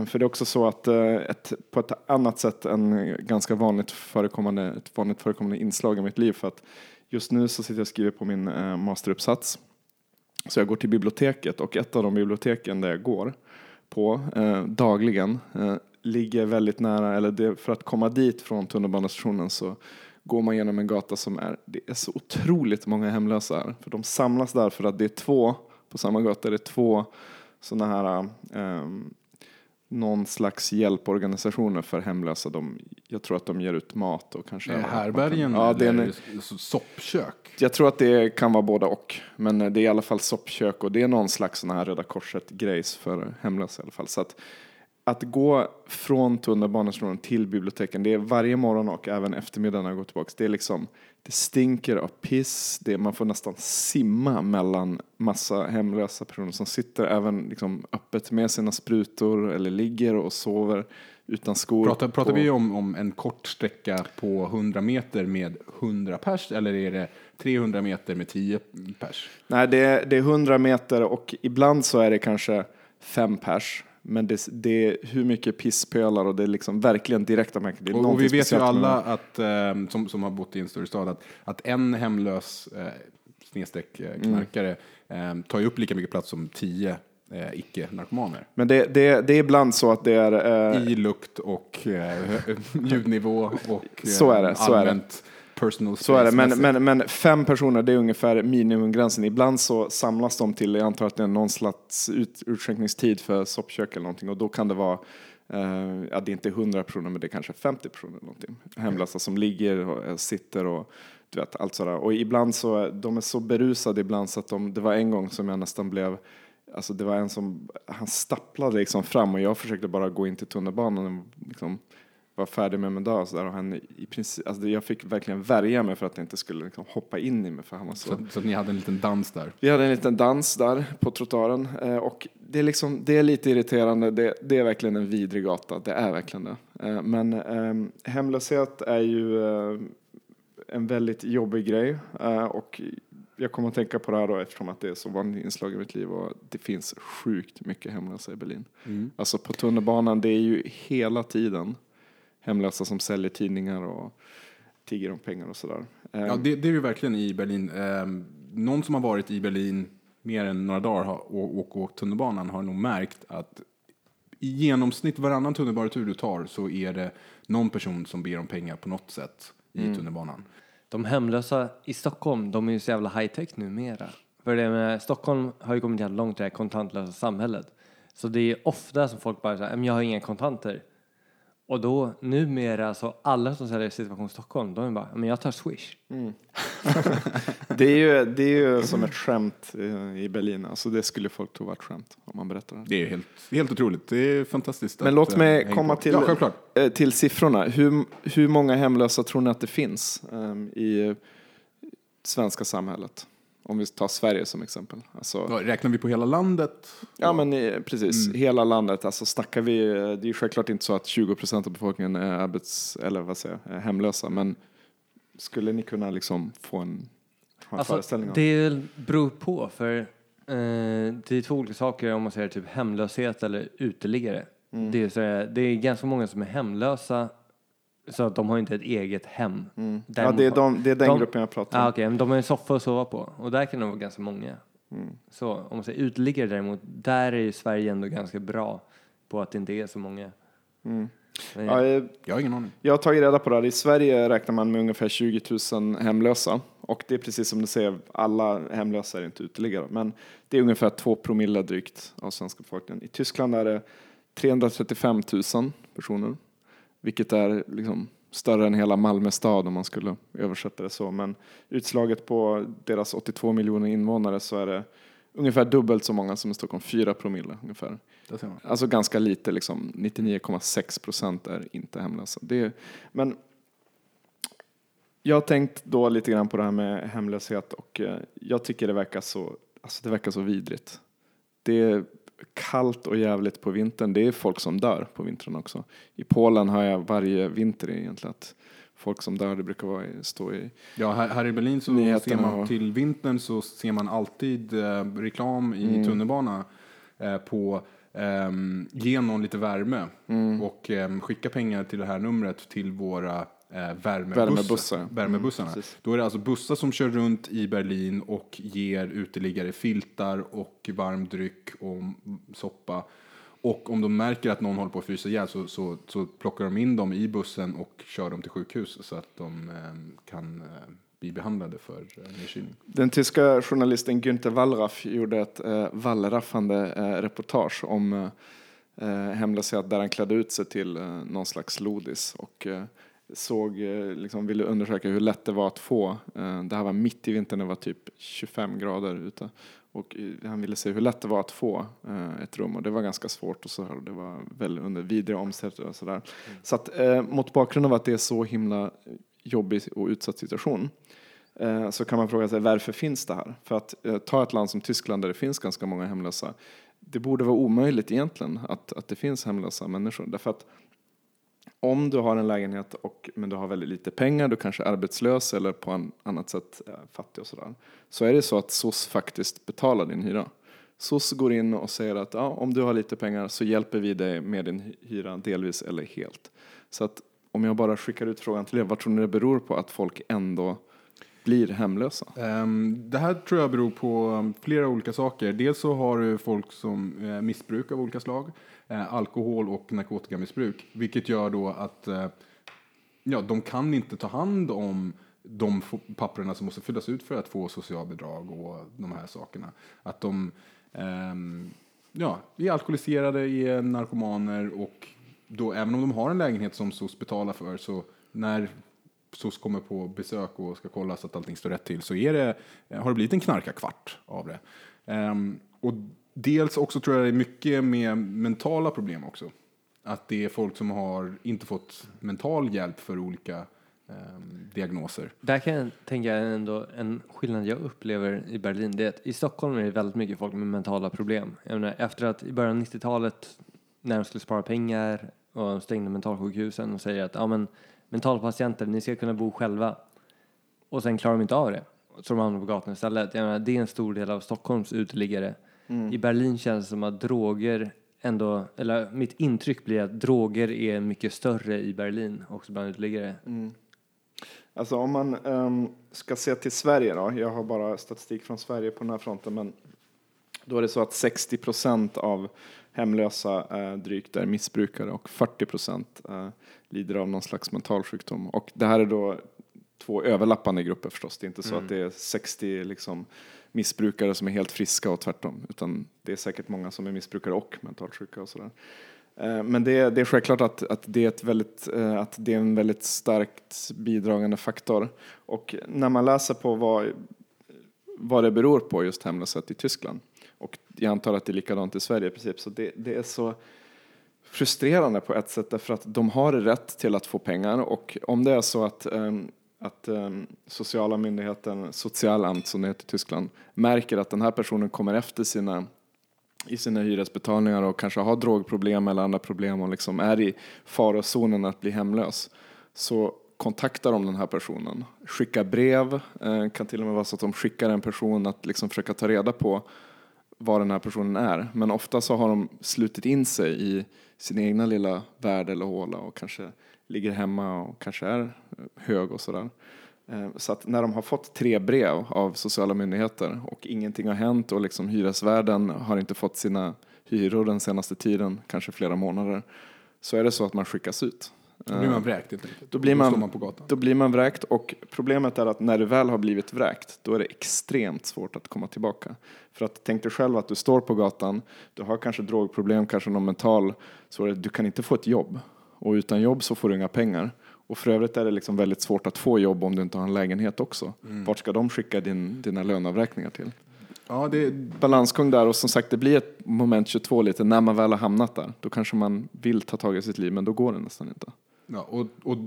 För det är också så att ett, på ett annat sätt än ganska vanligt förekommande, ett vanligt förekommande inslag i mitt liv. För att just nu så sitter jag och skriver på min masteruppsats. Så jag går till biblioteket och ett av de biblioteken där jag går på eh, dagligen eh, ligger väldigt nära, eller det, för att komma dit från tunnelbanestationen så går man genom en gata som är, det är så otroligt många hemlösa här. För de samlas där för att det är två, på samma gata det är två sådana här ehm, någon slags hjälporganisationer för hemlösa. De, jag tror att de ger ut mat och kanske... Är Härbergen Ja, det är en, soppkök? jag tror att det kan vara båda och. Men det är i alla fall soppkök och det är någon slags sån här Röda Korset-grejs för hemlösa i alla fall. Så att, att gå från tunnelbanestationen till biblioteken, det är varje morgon och även eftermiddag när jag går tillbaka. Det är liksom, det stinker av piss, det är, man får nästan simma mellan massa hemlösa personer som sitter även liksom öppet med sina sprutor eller ligger och sover utan skor. Pratar, pratar på- vi om, om en kort sträcka på 100 meter med 100 pers eller är det 300 meter med 10 pers? Nej, det är, det är 100 meter och ibland så är det kanske fem pers. Men det, det är hur mycket pisspölar och det är liksom verkligen direkta märken. Det Och, och vi vet ju alla att, eh, som, som har bott i en större stad att, att en hemlös eh, snedstreck eh, knarkare eh, tar ju upp lika mycket plats som 10 eh, icke-narkomaner. Men det, det, det är ibland så att det är... Eh, I lukt och eh, ljudnivå och eh, Så är det, så allmänt personal så är det, men, men, men fem personer det är ungefär minimumgränsen. Ibland så samlas de till, jag antar att det är någon slags ut, utskänkningstid för soppkök eller någonting och då kan det vara eh, ja, det är inte 100 personer men det är kanske 50 personer eller någonting. Hemlösa som ligger och eh, sitter och du vet allt sådär. Och ibland så, de är så berusade ibland så att de, det var en gång som jag nästan blev Alltså det var en som, han stapplade liksom fram och jag försökte bara gå in till tunnelbanan liksom var färdig med min dag och sådär och han i princip, alltså jag fick verkligen värja mig för att jag inte skulle liksom hoppa in i mig för han var så. Så, så ni hade en liten dans där. Vi hade en liten dans där på trottoaren eh, och det är liksom, det är lite irriterande, det, det är verkligen en vidrig gata, det är verkligen det. Eh, men eh, hemlöshet är ju eh, en väldigt jobbig grej eh, och jag kommer att tänka på det här då eftersom att det är så vanligt inslag i mitt liv och det finns sjukt mycket hemlösa i Berlin. Alltså på tunnelbanan, det är ju hela tiden hemlösa som säljer tidningar och tigger om pengar och sådär. Ja, det, det är ju verkligen i Berlin. Ehm, någon som har varit i Berlin mer än några dagar och, och åkt tunnelbanan har nog märkt att i genomsnitt varannan tunnelbanetur du tar så är det någon person som ber om pengar på något sätt i Mm. tunnelbanan. De hemlösa i Stockholm, de är ju så jävla high-tech numera. För det med Stockholm har ju kommit jävla långt i det här kontantlösa samhället. Så det är ofta som folk bara säger, jag har inga kontanter. Och då numera så alla som säljer situation Stockholm, de är bara, men jag tar swish. Det är ju, det är ju som ett skämt eh, i Berlin. Alltså det skulle folk tro var ett skämt om man berättar det. Det är helt, helt otroligt. Det är fantastiskt. Men att, låt eh, mig hänga komma på. till, Ja, eh, till siffrorna. Hur, hur många hemlösa tror ni att det finns ehm, i eh, svenska samhället? Om vi tar Sverige som exempel. Alltså, Ja, Räknar vi på hela landet? ja men eh, precis, hela landet. Alltså snackar vi, eh, det är självklart inte så att 20 procent av befolkningen är arbets, eller vad säger jag, är hemlösa. Men skulle ni kunna liksom få en, ha en Alltså, föreställning om? det beror på, för Eh, det är två olika saker om man säger typ hemlöshet eller uteliggare. Det, är det är ganska många som är hemlösa så att de har inte ett eget hem. Ja, Däremot det är, de, det är den de- gruppen jag pratar om. Ah, Okej, men de har en soffa att sova på och där kan det vara ganska många. Mm. Så om man säger uteliggare däremot, där är ju Sverige ändå ganska bra på att det inte är så många. Men, Ja, eh, Jag har ingen aning. Jag har tagit reda på det här. I Sverige räknar man med ungefär 20 000 hemlösa. Och det är precis som du säger, alla hemlösa är inte uteliggare. Men det är ungefär 2 promille drygt av svenska befolkningen. I Tyskland är det 335 000 personer. Vilket är liksom större än hela Malmö stad om man skulle översätta det så. Men utslaget på deras 82 miljoner invånare så är det ungefär dubbelt så många som i Stockholm, 4 promille ungefär. Alltså ganska lite, liksom 99,6 procent är inte hemlösa. Det är, men jag har tänkt då lite grann på det här med hemlöshet och eh, jag tycker det verkar så, alltså det verkar så vidrigt. Det är kallt och jävligt på vintern. Det är folk som dör på vintern också. I Polen har jag varje vinter egentligen att folk som dör, det brukar vara, stå i Ja, här, här i Berlin så ser man och- till vintern så ser man alltid eh, reklam i Mm. tunnelbana eh, på ehm, ge någon lite värme Mm. och ehm, skicka pengar till det här numret till våra eh, värmebussar. Värmebussar, ja. värmebussarna. Mm. Då är det alltså bussar som kör runt i Berlin och ger uteliggare filtar och varm dryck och soppa. Och om de märker att någon håller på att frysa ihjäl så, så, så plockar de in dem i bussen och kör dem till sjukhus så att de eh, kan eh, bli behandlade för eh, nedkylning. Den tyska journalisten Günther Wallraff gjorde ett eh, wallraffande eh, reportage om eh, eh, hemlöshet där han klädde ut sig till eh, någon slags lodis och eh, såg, eh, liksom ville undersöka hur lätt det var att få. Eh, det här var mitt i vintern, det var typ 25 grader ute. Och eh, han ville se hur lätt det var att få ett rum och det var ganska svårt och så här, det var väl under vidriga omständigheter och sådär. Så att eh, mot bakgrund av att det är så himla jobbig och utsatt situation eh, så kan man fråga sig varför finns det här? För att eh, ta ett land som Tyskland där det finns ganska många hemlösa. Det borde vara omöjligt egentligen att, att det finns hemlösa människor. Därför att om du har en lägenhet och, men du har väldigt lite pengar, du kanske är arbetslös eller på en annat sätt fattig och sådär. Så är det så att SOS faktiskt betalar din hyra. SOS går in och säger att ja, om du har lite pengar så hjälper vi dig med din hyra delvis eller helt. Så att om jag bara skickar ut frågan till er, vad tror ni det beror på att folk ändå blir hemlösa? Ehm, det här tror jag beror på um, flera olika saker. Dels så har du folk som missbrukar missbruk av olika slag, eh, alkohol och narkotikamissbruk, vilket gör då att eh, ja, de kan inte ta hand om de papperna som måste fyllas ut för att få socialbidrag och de här sakerna. Att de ehm, ja, är alkoholiserade, är narkomaner och då även om de har en lägenhet som SOS betalar för så när SOS kommer på besök och ska kolla så att allting står rätt till så är det, har det blivit en knarkarkvart av det. Um, och dels också tror jag det är mycket med mentala problem också. Att det är folk som har inte fått mental hjälp för olika ehm, diagnoser. Där kan jag tänka ändå en skillnad jag upplever i Berlin. Det är att i Stockholm är det väldigt mycket folk med mentala problem. Jag menar, efter att i början av 90-talet när de skulle spara pengar och stängde mentalsjukhusen och säger att ja, men, mentalpatienter, ni ska kunna bo själva. Och sen klarar de inte av det. Så de hamnar på gatan istället. Jag menar, det är en stor del av Stockholms uteliggare. I Berlin känns det som att droger ändå, eller mitt intryck blir att droger är mycket större i Berlin också bland uteliggare. Alltså om man ehm, ska se till Sverige då, jag har bara statistik från Sverige på den här fronten, men då är det så att 60 procent av hemlösa eh, drygt är missbrukare och 40 procent eh, lider av någon slags mental sjukdom. Och det här är då två överlappande grupper förstås. Det är inte så att det är 60 liksom, missbrukare som är helt friska och tvärtom, utan det är säkert många som är missbrukare och mentalt sjuka och sådär. Eh, men det, det är självklart att, att, det är ett väldigt, eh, att det är en väldigt starkt bidragande faktor. Och när man läser på vad, vad det beror på just hemlöshet i Tyskland, och jag antar att det är likadant i Sverige i princip, så det, det är så frustrerande på ett sätt därför att de har rätt till att få pengar och om det är så att, um, att um, sociala myndigheten, Socialamt som det heter i Tyskland, märker att den här personen kommer efter sina i sina hyresbetalningar och kanske har drogproblem eller andra problem och liksom är i farozonen att bli hemlös så kontaktar de den här personen, skickar brev, eh, kan till och med vara så att de skickar en person att liksom försöka ta reda på vad den här personen är. Men ofta så har de slutit in sig i sin egna lilla värld eller håla och kanske ligger hemma och kanske är hög och sådär. Eh, Så att när de har fått tre brev av sociala myndigheter och ingenting har hänt och liksom hyresvärden har inte fått sina hyror den senaste tiden, kanske flera månader, så är det så att man skickas ut. Då blir man vräkt helt enkelt. Då blir man- står man på gatan. Då blir man vräkt och problemet är att när du väl har blivit vräkt, då är det extremt svårt att komma tillbaka. För att tänk dig själv att du står på gatan, du har kanske drogproblem, kanske någon mental svårighet, du kan inte få ett jobb. Och utan jobb så får du inga pengar. Och för övrigt är det liksom väldigt svårt att få jobb om du inte har en lägenhet också. Vart ska de skicka din, dina löneavräkningar till? Ja, det, Balansgång där och som sagt det blir ett moment 22 lite när man väl har hamnat där. Då kanske man vill ta tag i sitt liv men då går det nästan inte. Ja, och, och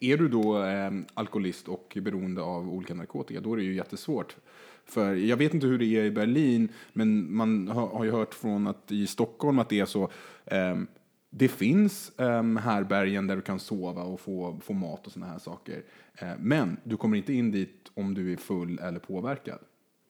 är du då eh, alkoholist och beroende av olika narkotika, då är det ju jättesvårt. För jag vet inte hur det är i Berlin, men man har, har ju hört från att i Stockholm att det är så. ehm, det finns um, härbergen där du kan sova och få, få mat och såna här saker. Eh, men du kommer inte in dit om du är full eller påverkad.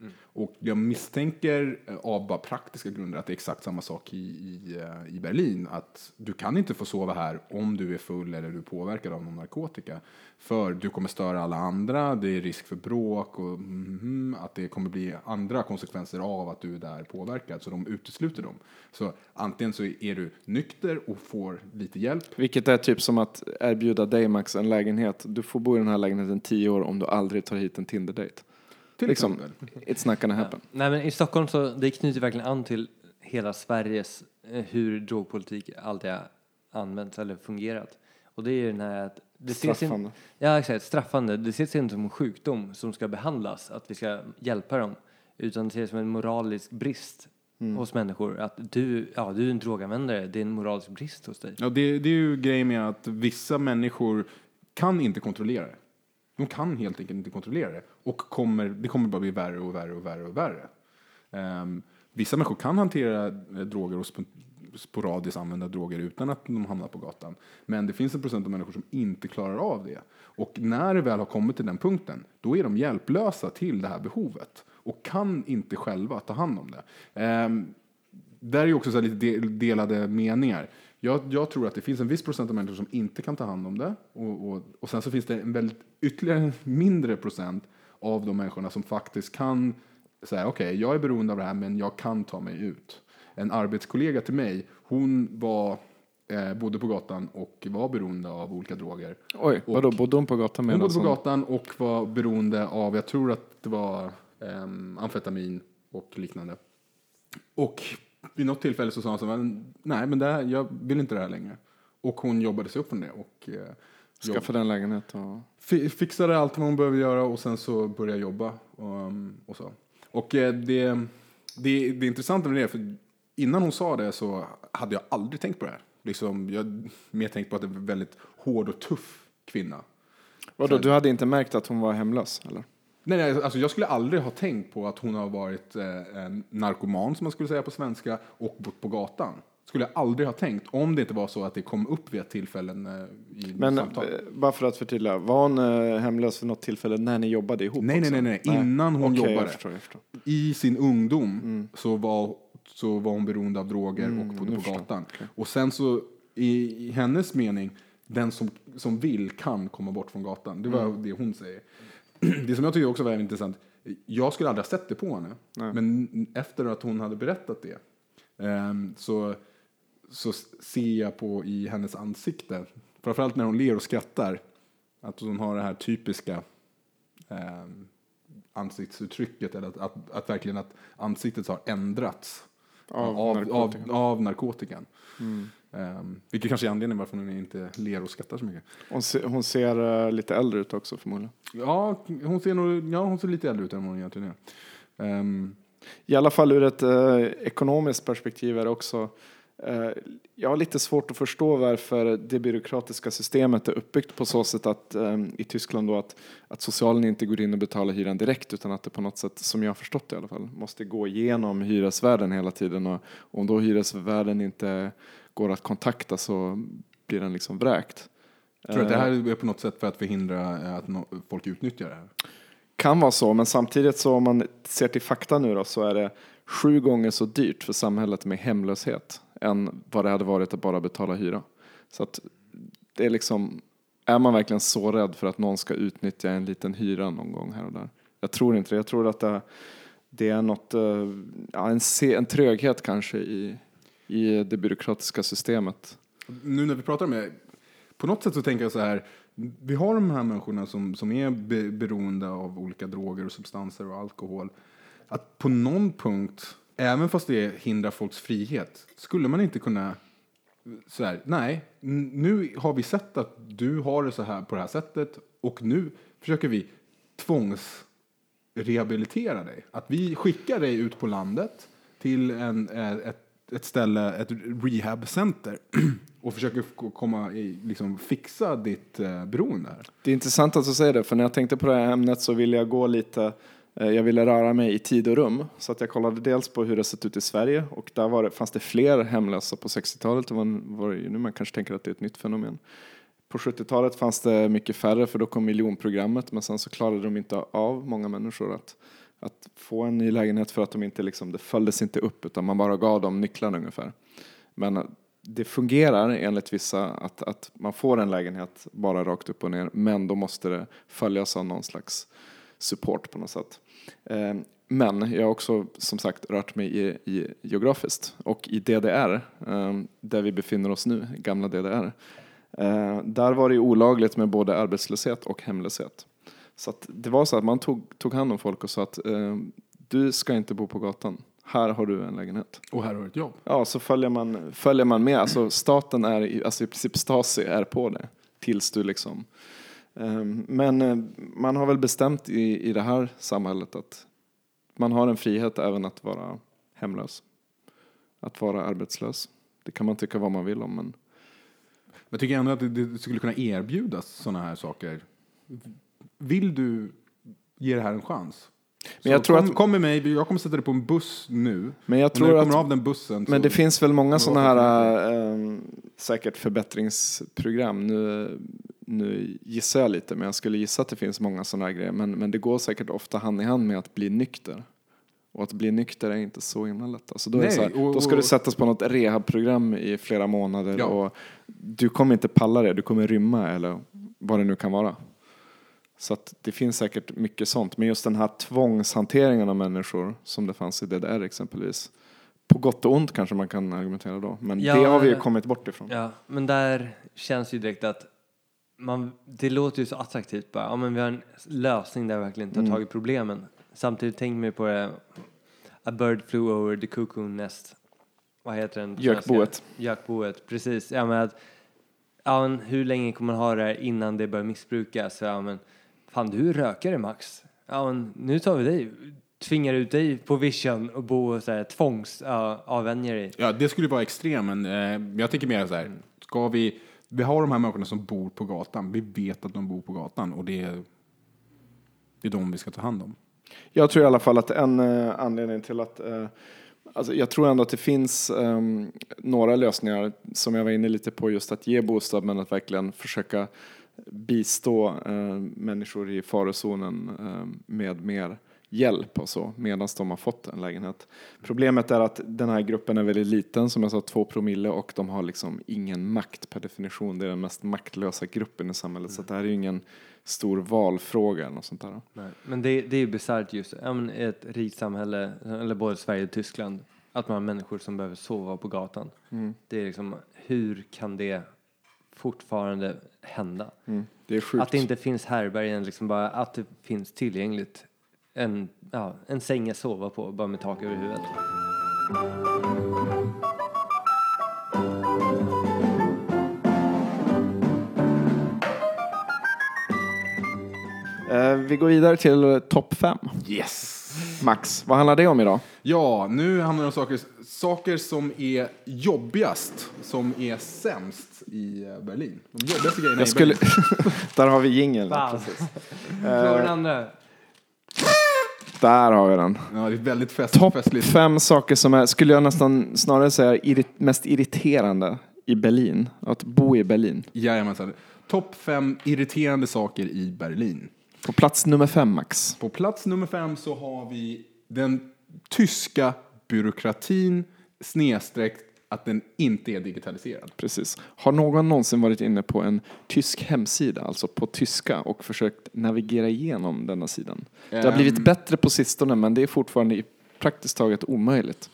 Mm. Och jag misstänker eh, av bara praktiska grunder att det är exakt samma sak i, i, eh, i Berlin. Att du kan inte få sova här om du är full eller du är påverkad av någon narkotika. För du kommer störa alla andra, det är risk för bråk och mm, att det kommer bli andra konsekvenser av att du är där påverkad. Så de utesluter dem. Så antingen så är du nykter och får lite hjälp. Vilket är typ som att erbjuda dig Max en lägenhet. Du får bo i den här lägenheten tio år om du aldrig tar hit en Tinder-date. Till Liksom, exempel. it's not gonna happen. Nej men i Stockholm så, det knyter verkligen an till hela Sveriges, eh, hur drogpolitik alltid har använts eller fungerat. Och det är ju den här att det ses in, Straffande. Ja exakt, straffande. Det ses inte som en sjukdom som ska behandlas, att vi ska hjälpa dem. Utan det ses som en moralisk brist hos människor. Att du, ja du är en droganvändare, det är en moralisk brist hos dig. Ja, det, det är ju grejen med att vissa människor kan inte kontrollera det. De kan helt enkelt inte kontrollera det. Och kommer, det kommer bara bli värre och värre och värre och värre. Um, vissa människor kan hantera eh, droger och sporadiskt använda droger utan att de hamnar på gatan. Men det finns en procent av människor som inte klarar av det. Och när det väl har kommit till den punkten, då är de hjälplösa till det här behovet. Och kan inte själva ta hand om det. Um, där är ju också så här lite delade meningar. Jag, jag tror att det finns en viss procent av människor som inte kan ta hand om det. Och, och, och sen så finns det en väldigt ytterligare en mindre procent av de människorna som faktiskt kan säga okej, jag är beroende av det här men jag kan ta mig ut. En arbetskollega till mig, hon var eh, bodde på gatan och var beroende av olika droger. Oj, vadå, bodde hon på gatan Hon bodde på gatan och var beroende av, jag tror att det var ehm, amfetamin och liknande. Och vid något tillfälle så sa hon så nej men det här, jag vill inte det här längre. Och hon jobbade sig upp från det och eh, jobb, Skaffa den lägenhet och... fi- fixade allt vad hon behövde göra och sen så började jobba. Och, um, och så. Och eh, det, det, det intressanta med det, för innan hon sa det så hade jag aldrig tänkt på det här. Liksom, jag har mer tänkt på att det var en väldigt hård och tuff kvinna. Vadå, du hade inte märkt att hon var hemlös eller? Nej, nej, alltså jag skulle aldrig ha tänkt på att hon har varit eh, en narkoman, som man skulle säga på svenska, och bott på gatan. Skulle jag aldrig ha tänkt, om det inte var så att det kom upp vid ett tillfällen eh, i Men samtal. eh, bara för att förtydliga, var hon eh, hemlös vid något tillfälle när ni jobbade ihop Nej, nej, också? nej, nej, innan hon Okej, jobbade. Jag förstår, jag förstår. I sin ungdom så, var, så var hon beroende av droger och bodde på gatan. Och sen så, i, i hennes mening, den som, som vill kan komma bort från gatan. Det var det hon säger. Det som jag tycker också var intressant, jag skulle aldrig ha sett det på henne. Men efter att hon hade berättat det ehm, så, så ser jag på i hennes ansikte, framförallt när hon ler och skrattar, att hon har det här typiska ehm, ansiktsuttrycket, eller att, att, att verkligen att ansiktet har ändrats Av av, narkotikan. av, av narkotikan. Ehm, vilket kanske är anledningen varför hon inte ler och skrattar så mycket. Hon, se, hon ser eh, lite äldre ut också förmodligen. Ja, hon ser, nog, ja, hon ser lite äldre ut än hon egentligen är. Ehm, I alla fall ur ett eh, ekonomiskt perspektiv är det också eh, jag har lite svårt att förstå varför det byråkratiska systemet är uppbyggt på så sätt att eh, i Tyskland då att, att socialen inte går in och betalar hyran direkt utan att det på något sätt, som jag har förstått det i alla fall, måste gå igenom hyresvärden hela tiden och om då hyresvärden inte går att kontakta så blir den liksom vräkt. tror du att det Eh, här är på något sätt för att förhindra eh, att folk utnyttjar det här? kan vara så, men samtidigt så om man ser till fakta nu då så är det sju gånger så dyrt för samhället med hemlöshet än vad det hade varit att bara betala hyra. Så att det är liksom, är man verkligen så rädd för att någon ska utnyttja en liten hyra någon gång här och där? Jag tror inte det. Jag tror att det, det är något, eh, ja, en, se, en tröghet kanske i, i det byråkratiska systemet. Nu när vi pratar om det, på något sätt så tänker jag så här, vi har de här människorna som, som är be, beroende av olika droger och substanser och alkohol. Att på någon punkt, även fast det hindrar folks frihet, skulle man inte kunna så här, nej, nu har vi sett att du har det så här på det här sättet och nu försöker vi tvångsrehabilitera dig. Att vi skickar dig ut på landet till en, eh, ett, ett ställe, ett rehabcenter och försöker komma i, liksom fixa ditt eh, beroende här. Det är intressant att du säger det, för när jag tänkte på det här ämnet så ville jag gå lite, eh, jag ville röra mig i tid och rum. Så att jag kollade dels på hur det sett ut i Sverige och där var det, fanns det fler hemlösa på 60-talet än vad vad det är nu. Man kanske tänker att det är ett nytt fenomen. På 70-talet fanns det mycket färre för då kom miljonprogrammet men sen så klarade de inte av, många människor, att, att få en ny lägenhet för att de inte liksom, det följdes inte upp utan man bara gav dem nycklarna ungefär. Men eh, det fungerar enligt vissa att, att man får en lägenhet bara rakt upp och ner men då måste det följas av någon slags support på något sätt. Eh, Men jag har också som sagt rört mig i, i geografiskt och i DDR, eh, där vi befinner oss nu, gamla DDR. Eh, Där var det olagligt med både arbetslöshet och hemlöshet. Så det var så att man tog, tog hand om folk och sa att eh, du ska inte bo på gatan, här har du en lägenhet. Och här har du ett jobb. Ja, så följer man, följer man med. Alltså staten är, alltså i princip Stasi är på det. Tills du liksom. Ehm, Men eh, man har väl bestämt i, i det här samhället att man har en frihet även att vara hemlös. Att vara arbetslös. Det kan man tycka vad man vill om men Men jag tycker ändå att det skulle kunna erbjudas sådana här saker. Vill du ge det här en chans? Men jag Så tror kom, att- kom med mig, jag kommer sätta dig på en buss nu. Men jag och när tror du kommer att- av den bussen Men det finns väl många sådana här eh, säkert förbättringsprogram. Nu, nu gissar jag lite, men jag skulle gissa att det finns många sådana här grejer. Men, men det går säkert ofta hand i hand med att bli nykter. Och att bli nykter är inte så himla lätt. Alltså då, Nej, så här, och- då ska du sättas på något rehabprogram i flera månader Ja. och du kommer inte palla det, du kommer rymma eller vad det nu kan vara. Så det finns säkert mycket sånt. Men just den här tvångshanteringen av människor som det fanns i DDR exempelvis. På gott och ont kanske man kan argumentera då. Men Ja, det har vi ju kommit bort ifrån. Ja, men där känns ju direkt att man, det låter ju så attraktivt bara. Ja, men vi har en lösning där vi verkligen tar Mm. tag i problemen. Samtidigt tänker man ju på det, A bird flew over the cuckoo nest. Vad heter den? Gökboet. Gökboet, precis. Ja, men att, ja, men hur länge kommer man ha det här innan det börjar missbrukas? Ja, men, fan, du är rökare Max. Ja, men nu tar vi dig, tvingar ut dig på vision och bo och så här, tvångs ja, avvänja dig. Ja, det skulle vara extremen. Eh, jag tänker mer så här, ska vi, vi har de här människorna som bor på gatan. Vi vet att de bor på gatan och det är, det är de vi ska ta hand om. Jag tror i alla fall att en eh, anledning till att eh, Alltså jag tror ändå att det finns ehm, några lösningar som jag var inne lite på just att ge bostad men att verkligen försöka bistå eh, människor i farozonen eh, med mer hjälp och så medan de har fått en lägenhet. Problemet är att den här gruppen är väldigt liten som jag sa två promille och de har liksom ingen makt per definition. Det är den mest maktlösa gruppen i samhället så att det här är ju ingen stor valfråga eller något sånt där. Nej, men det, det är ju bisarrt just men i ett rikt samhälle, eller både Sverige och Tyskland, att man har människor som behöver sova på gatan. Mm. Det är liksom, hur kan det fortfarande hända? Mm. Det är sjukt. Att det inte finns härbärgen, liksom bara att det finns tillgängligt en, ja, en säng att sova på, bara med tak över huvudet. Vi går vidare till eh, topp fem. Yes! Max, vad handlar det om idag? Ja, nu handlar det om saker, saker som är jobbigast, som är sämst i eh, Berlin. De jobbigaste grejerna Jag i skulle... Berlin. där har vi jingeln. Den andra. Där har vi den. Ja, det är väldigt fest, Topp festligt. fem saker som är, skulle jag nästan snarare säga, irrit, mest irriterande i Berlin. Att bo i Berlin. Jajamensan. Topp fem irriterande saker i Berlin. På plats nummer fem, Max. På plats nummer fem så har vi den tyska byråkratin snedstreck att den inte är digitaliserad. Precis. Har någon någonsin varit inne på en tysk hemsida, alltså på tyska, och försökt navigera igenom denna sidan? Det har blivit Ehm. bättre på sistone, men det är fortfarande i praktiskt taget omöjligt.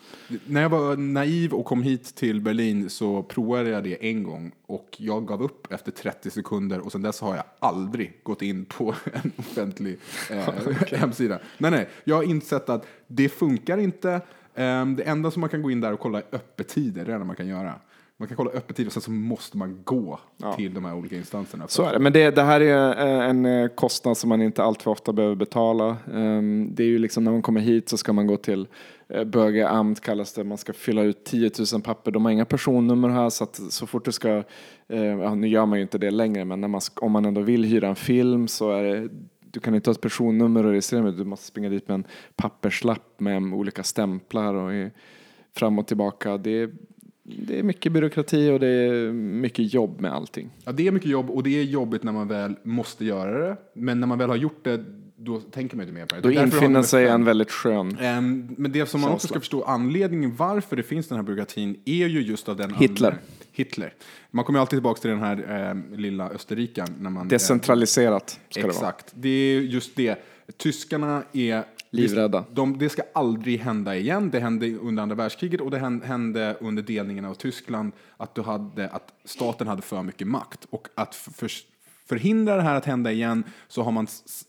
När jag var naiv och kom hit till Berlin så provade jag det en gång och jag gav upp efter 30 sekunder och sedan dess har jag aldrig gått in på en offentlig eh, hemsida. Nej, nej, jag har insett att det funkar inte. Ehm, det enda som man kan gå in där och kolla är öppettider, det är det man kan göra. Man kan kolla öppettider och sen så måste man gå Ja. till de här olika instanserna. Så är det. Men det, det här är eh, en eh, kostnad som man inte alltför ofta behöver betala. Ehm, Det är ju liksom när man kommer hit så ska man gå till eh, Bögeamt kallas det. Man ska fylla ut 10 000 papper. De har inga personnummer här så att så fort du ska, ja, nu gör man ju inte det längre, men när man, om man ändå vill hyra en film så är det du kan inte ha ett personnummer och registrera med, du måste springa dit med en papperslapp med olika stämplar och fram och tillbaka. Det det är mycket byråkrati och det är mycket jobb med allting. Ja, det är mycket jobb och det är jobbigt när man väl måste göra det. Men när man väl har gjort det, då tänker man inte mer på det. Då infinner sig en väldigt skön Ehm, Men det som man också ska förstå, anledningen varför det finns den här byråkratin är ju just av den Hitler. Hitler. Man kommer ju alltid tillbaka till den här ehm, lilla österrikaren. När man, Decentraliserat ska det vara. Exakt, det är just det. Tyskarna är Livrädda. De, det ska aldrig hända igen. Det hände under andra världskriget och det hän- hände under delningen av Tyskland att, du hade, att staten hade för mycket makt. Och att för, förhindra det här att hända igen så har man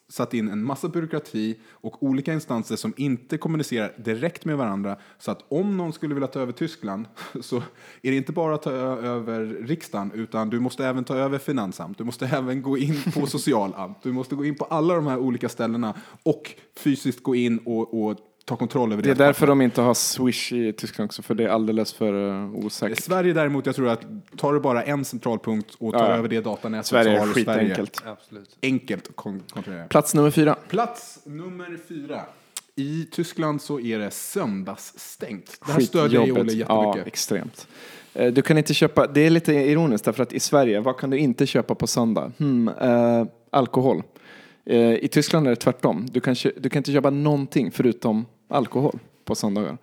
satt in en massa byråkrati och olika instanser som inte kommunicerar direkt med varandra. Så att om någon skulle vilja ta över Tyskland så är det inte bara att ta över riksdagen utan du måste även ta över finansamt. Du måste även gå in på socialamt. Du måste gå in på alla de här olika ställena och fysiskt gå in och, och ta kontroll över Det är deras därför de inte har Swish i Tyskland också, för det är alldeles för uh, I osäkert. Sverige däremot, jag tror att tar du bara en centralpunkt och tar Ja, över det datanätet Sverige så är har du Sverige skitenkelt. Absolut. enkelt att kon- kontrollera. Plats nummer fyra. Plats nummer fyra. I Tyskland så är det söndagsstängt. Det här stödjer ju Olle Skitjobbigt. Ja, jättemycket. extremt. Eh, Du kan inte köpa, det är lite ironiskt därför att i Sverige, vad kan du inte köpa på söndag? Hmm, eh, alkohol. Eh, I Tyskland är det tvärtom. Du kan, du kan inte köpa någonting förutom alkohol på söndagar.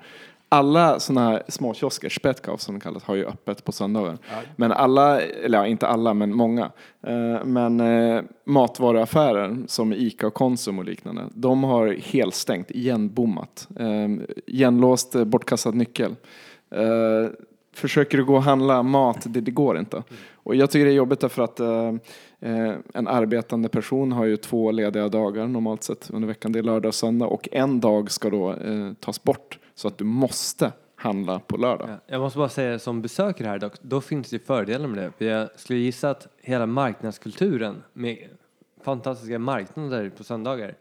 Alla sådana här små kiosker, Spätkauf som det kallas, har ju öppet på söndagar. Men alla, eller ja, inte alla, men många. Eh, men eh, matvaruaffärer som Ica och Konsum och liknande, de har helt stängt, igenbommat. Eh, igenlåst, eh, bortkastad nyckel. Försöker du gå och handla mat, det, det går inte. Och jag tycker det är jobbigt därför att eh, eh, en arbetande person har ju två lediga dagar normalt sett under veckan. Det är lördag och söndag och en dag ska då eh, tas bort så att du måste handla på lördag. Ja, jag måste bara säga som besökare här dock, då finns det fördelar med det. För jag skulle gissa att hela marknadskulturen med fantastiska marknader på söndagar,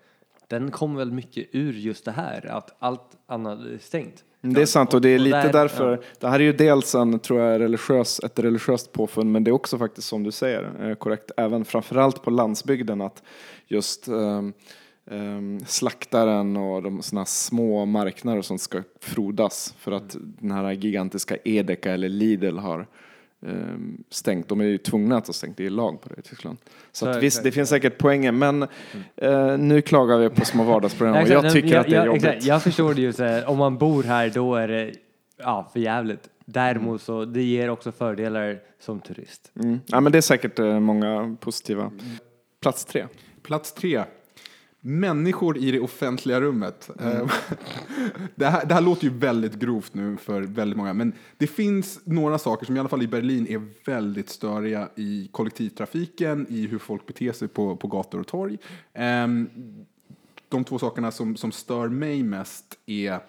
den kommer väl mycket ur just det här, att allt annat är stängt. Mm, Det är sant och det är lite där- därför, ja. det här är ju dels en, tror jag, religiös, ett religiöst påfund men det är också faktiskt som du säger eh, korrekt, även framförallt på landsbygden att just ehm, ehm, slaktaren och de sådana små marknader som ska frodas för att den här gigantiska Edeka eller Lidl har stängt. De är ju tvungna att ha stängt, det är lag på det i Tyskland. Så, att visst, det. finns säkert poänger men eh, nu klagar vi på små vardagsprogram och jag tycker att det är jobbigt. jag förstår det ju så här, om man bor här då är det ja, för jävligt. Däremot så det ger också fördelar som turist. Mm. Ja, men det är säkert eh, många positiva. Plats tre. Plats tre. Människor i det offentliga rummet. Eh, det, här, det här låter ju väldigt grovt nu för väldigt många, men det finns några saker som i alla fall i Berlin är väldigt störiga i kollektivtrafiken, i hur folk beter sig på, på gator och torg. Ehm, de två sakerna som, som stör mig mest är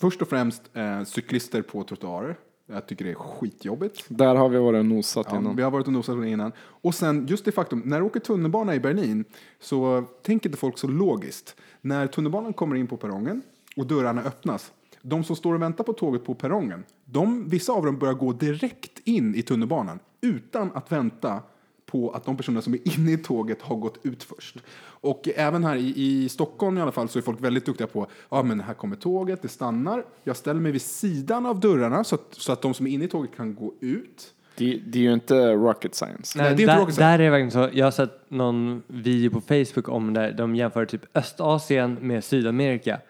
först och främst eh, cyklister på trottoarer. Jag tycker det är skitjobbigt. Där har vi varit och nosat Ja, innan. vi har varit och nosat innan. Och sen just det faktum, när du åker tunnelbana i Berlin så tänker inte folk så logiskt. När tunnelbanan kommer in på perrongen och dörrarna öppnas, de som står och väntar på tåget på perrongen, de, vissa av dem börjar gå direkt in i tunnelbanan utan att vänta på att de personer som är inne i tåget har gått ut först. Och även här i, i Stockholm i alla fall så är folk väldigt duktiga på, ja men här kommer tåget, det stannar, jag ställer mig vid sidan av dörrarna så att, så att de som är inne i tåget kan gå ut. Det, det är ju inte rocket science. Nej, det är inte där, rocket där är det verkligen så. Jag har sett någon video på Facebook om där de jämför typ Östasien med Sydamerika.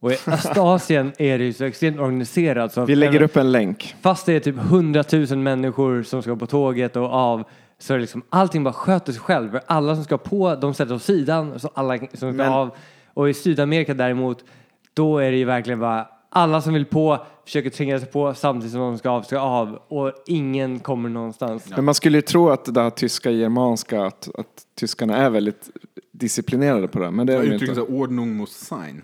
Och i Östasien är det ju så extremt organiserat. Så att Vi lägger upp en länk. Fast det är typ 100 000 människor som ska på tåget och av så är det liksom allting bara sköter sig själv. Alla som ska på, de sätter åt sidan så alla som ska Men- av. Och i Sydamerika däremot, då är det ju verkligen bara alla som vill på försöker tränga sig på samtidigt som de ska av ska av och ingen kommer någonstans. Men man skulle ju tro att det här tyska germanska, att, att tyskarna är väldigt disciplinerade på det. Men det är de Uttrycket inte. ordnung muss sein.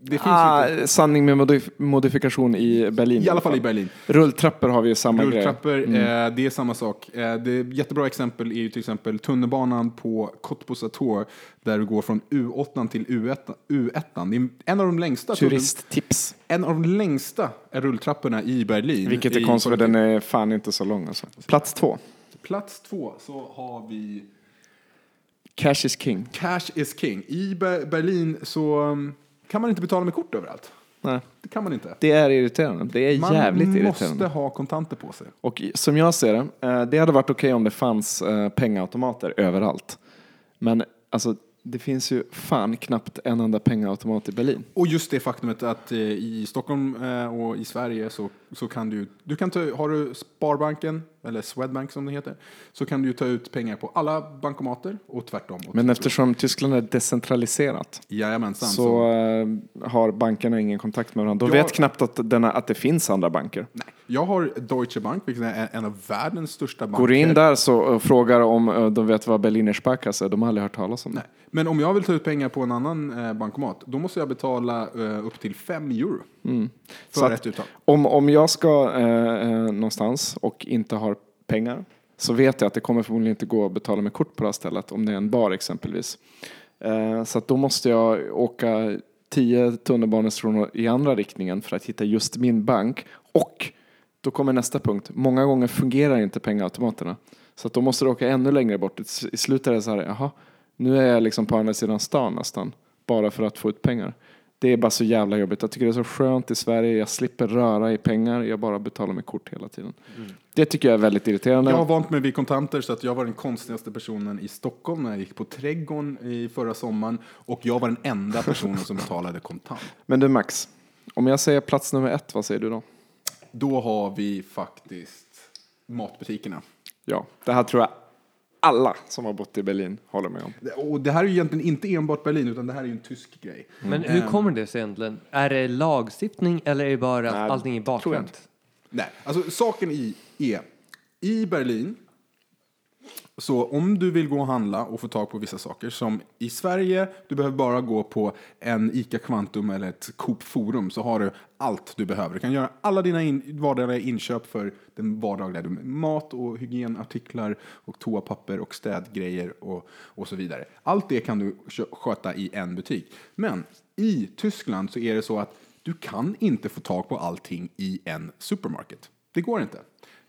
Det finns Ah, ju inte, sanning med modif- modifikation i Berlin. i alla fall i Berlin. Rulltrappor har vi ju samma grej. Rulltrappor, eh, det är samma sak. Eh, det är jättebra exempel är ju till exempel tunnelbanan på Cottbus där du går från U8 till U1. U1. Det är en av de längsta, Turisttips. en av de längsta rulltrapporna i Berlin. Vilket är konstigt den är fan inte så lång alltså. Plats två. Plats två så har vi Cash is king. Cash is king. I Ber- Berlin så um, kan man inte betala med kort överallt. Nej, Det kan man inte. det är irriterande. Det är Man jävligt måste irriterande. ha kontanter på sig. Och som jag ser det, eh, det hade varit okej om det fanns eh, pengaautomater överallt. Men alltså, det finns ju fan knappt en enda pengaautomat i Berlin. Och just det faktumet att eh, i Stockholm eh, och i Sverige så, så kan du, du kan ta, har du Sparbanken, eller Swedbank som det heter, så kan du ju ta ut pengar på alla bankomater och tvärtom. Men eftersom Tyskland är decentraliserat Jajamensan. så eh, har bankerna ingen kontakt med varandra. De vet knappt att, denna, att det finns andra banker. nej, jag har Deutsche Bank, vilket är en av världens största banker. Går du in där så och frågar om eh, de vet vad Berliner Sparkasse är, de har aldrig hört talas om det. Nej. Men om jag vill ta ut pengar på en annan eh, bankomat, då måste jag betala eh, upp till 5 euro Mm. Ett uttag. Om, om jag ska eh, eh, någonstans och inte har pengar så vet jag att det kommer förmodligen inte gå att betala med kort på det här stället om det är en bar exempelvis. Eh, så då måste jag åka tio tunnelbanestationer i andra riktningen för att hitta just min bank. Och då kommer nästa punkt. Många gånger fungerar inte pengaautomaterna. Så då måste du åka ännu längre bort. I i slutet är det så här, jaha, nu är jag liksom på andra sidan stan nästan. Bara för att få ut pengar. Det är bara så jävla jobbigt. Jag tycker det är så skönt i Sverige. Jag slipper röra i pengar. Jag bara betalar med kort hela tiden. Det tycker jag är väldigt irriterande. Jag har vant mig vid kontanter så att jag var den konstigaste personen i Stockholm när jag gick på Trädgården i förra sommaren och jag var den enda personen som betalade kontant. Men du Max, om jag säger plats nummer ett, vad säger du då? Då har vi faktiskt matbutikerna. Ja, det här tror jag alla som har bott i Berlin håller med om. Och det här är ju egentligen inte enbart Berlin utan det här är ju en tysk grej. Men hur kommer det sig egentligen? Är det lagstiftning eller är det bara att allting är bakvänt? Nej, alltså saken i är, i Berlin, så om du vill gå och handla och få tag på vissa saker, som i Sverige, du behöver bara gå på en ICA Kvantum eller ett Coop Forum, så har du allt du behöver. Du kan göra alla dina in, vardagliga inköp för den vardagliga, mat och hygienartiklar och toapapper och städgrejer och, och så vidare. Allt det kan du sköta i en butik. Men i Tyskland så är det så att du kan inte få tag på allting i en supermarket. Det går inte.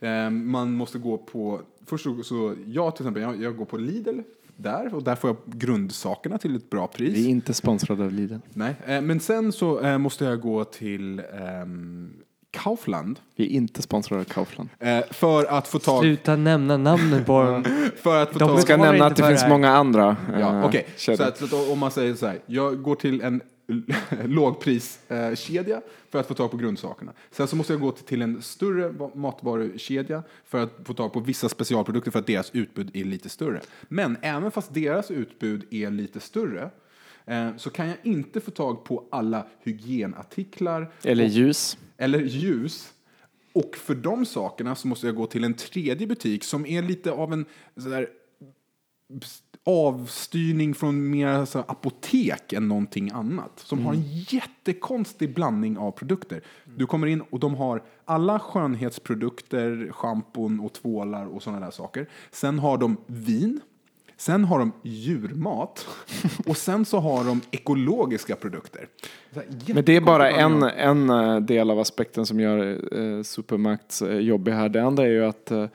Eh, Man måste gå på, först så, jag till exempel, jag, jag går på Lidl där och där får jag grundsakerna till ett bra pris. Vi är inte sponsrade av Lidl. Nej, eh, men sen så eh, måste jag gå till ehm, Kaufland Vi är inte sponsrade av Kaufland. eh, för att få tag... Sluta nämna namnen på dem. För att få De tag... Ska nämna att det finns det många andra Ja, eh, okej. kedjor. Så, att, så att om man säger så här, jag går till en lågpriskedja för att få tag på grundsakerna. Sen så måste jag gå till, en större va- matvarukedja för att få tag på vissa specialprodukter för att deras utbud är lite större. Men även fast deras utbud är lite större eh, så kan jag inte få tag på alla hygienartiklar Eller ljus. eller ljus. Och för de sakerna så måste jag gå till en tredje butik som är lite av en sådär, avstyrning från mer så här, apotek än någonting annat. Som har en jättekonstig blandning av produkter. Du kommer in och de har alla skönhetsprodukter, schampon och tvålar och sådana där saker. Sen har de vin. Sen har de djurmat och sen så har de ekologiska produkter. Men det är bara en, en eh, del av aspekten som gör eh, Supermakts eh, jobbig här. Det andra är ju att eh,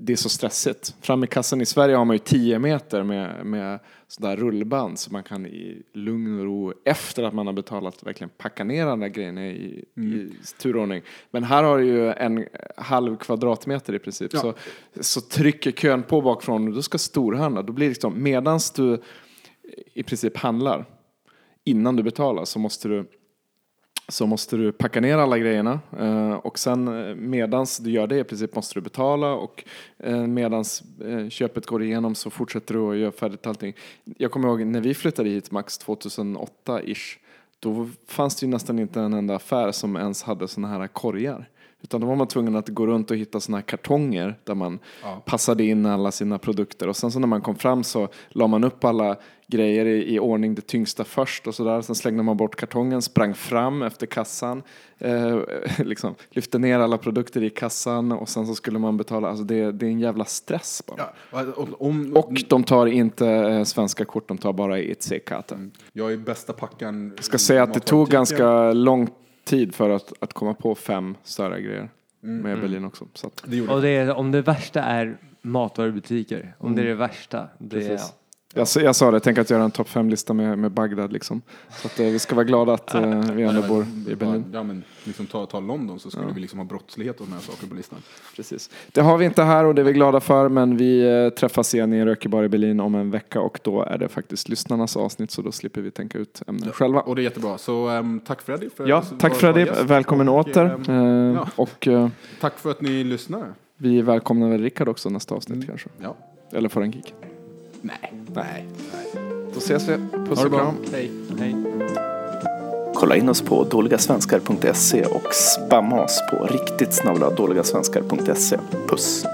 det är så stressigt. Fram i kassan i Sverige har man ju 10 meter med, med sådär rullband så man kan i lugn och ro efter att man har betalat verkligen packa ner alla grejerna i, i turordning. Men här har du ju en halv kvadratmeter i princip. Ja. Så, så trycker kön på bakifrån och du ska storhandla. Då blir det liksom, medans du i princip handlar innan du betalar så måste du så måste du packa ner alla grejerna eh, och sen eh, medans du gör det i princip måste du betala och eh, medans köpet går igenom så fortsätter du att göra färdigt allting. Jag kommer ihåg när vi flyttade hit max 2008-ish då fanns det ju nästan inte en enda affär som ens hade såna här korgar. Utan då var man tvungen att gå runt och hitta såna här kartonger där man Ja. passade in alla sina produkter. Och sen så när man kom fram så la man upp alla grejer i, i ordning, det tyngsta först och sådär. Sen slängde man bort kartongen, sprang fram efter kassan, eh, liksom, lyfte ner alla produkter i kassan och sen så skulle man betala. Alltså det, det är en jävla stress bara. Ja, och, om, Och de tar inte eh, svenska kort, de tar bara EC-kata. jag är bästa packaren. Jag ska säga att det tog ganska lång tid för att, att komma på fem större grejer med Berlin också. Så att, Det Och det är, om det värsta är matvarubutiker, om det är det värsta, det är, Precis. Jag, sa- jag sa det, tänk att göra en topp fem-lista med, med Bagdad liksom. Så att eh, vi ska vara glada att eh, vi ändå bor i Berlin. Ja, men liksom ta, ta London så skulle vi liksom ha brottslighet och sådana här saker på listan. Precis. Det har vi inte här och det är vi glada för men vi eh, träffas igen i en rökebar i Berlin om en vecka och då är det faktiskt lyssnarnas avsnitt så då slipper vi tänka ut ämnen själva. Och det är jättebra. Så ehm, tack Freddy. För Ja, tack Freddy, välkommen åter. ehm, Eh, ja. Och eh, tack för att ni lyssnar. vi välkomnar väl Rickard också nästa avsnitt kanske. Ja. Eller får en gig. Nej. Nej. Då ses vi. Puss och kram. Hej. hej. Kolla in oss på dåligasvenskar.se och spamma oss på riktigt. Puss!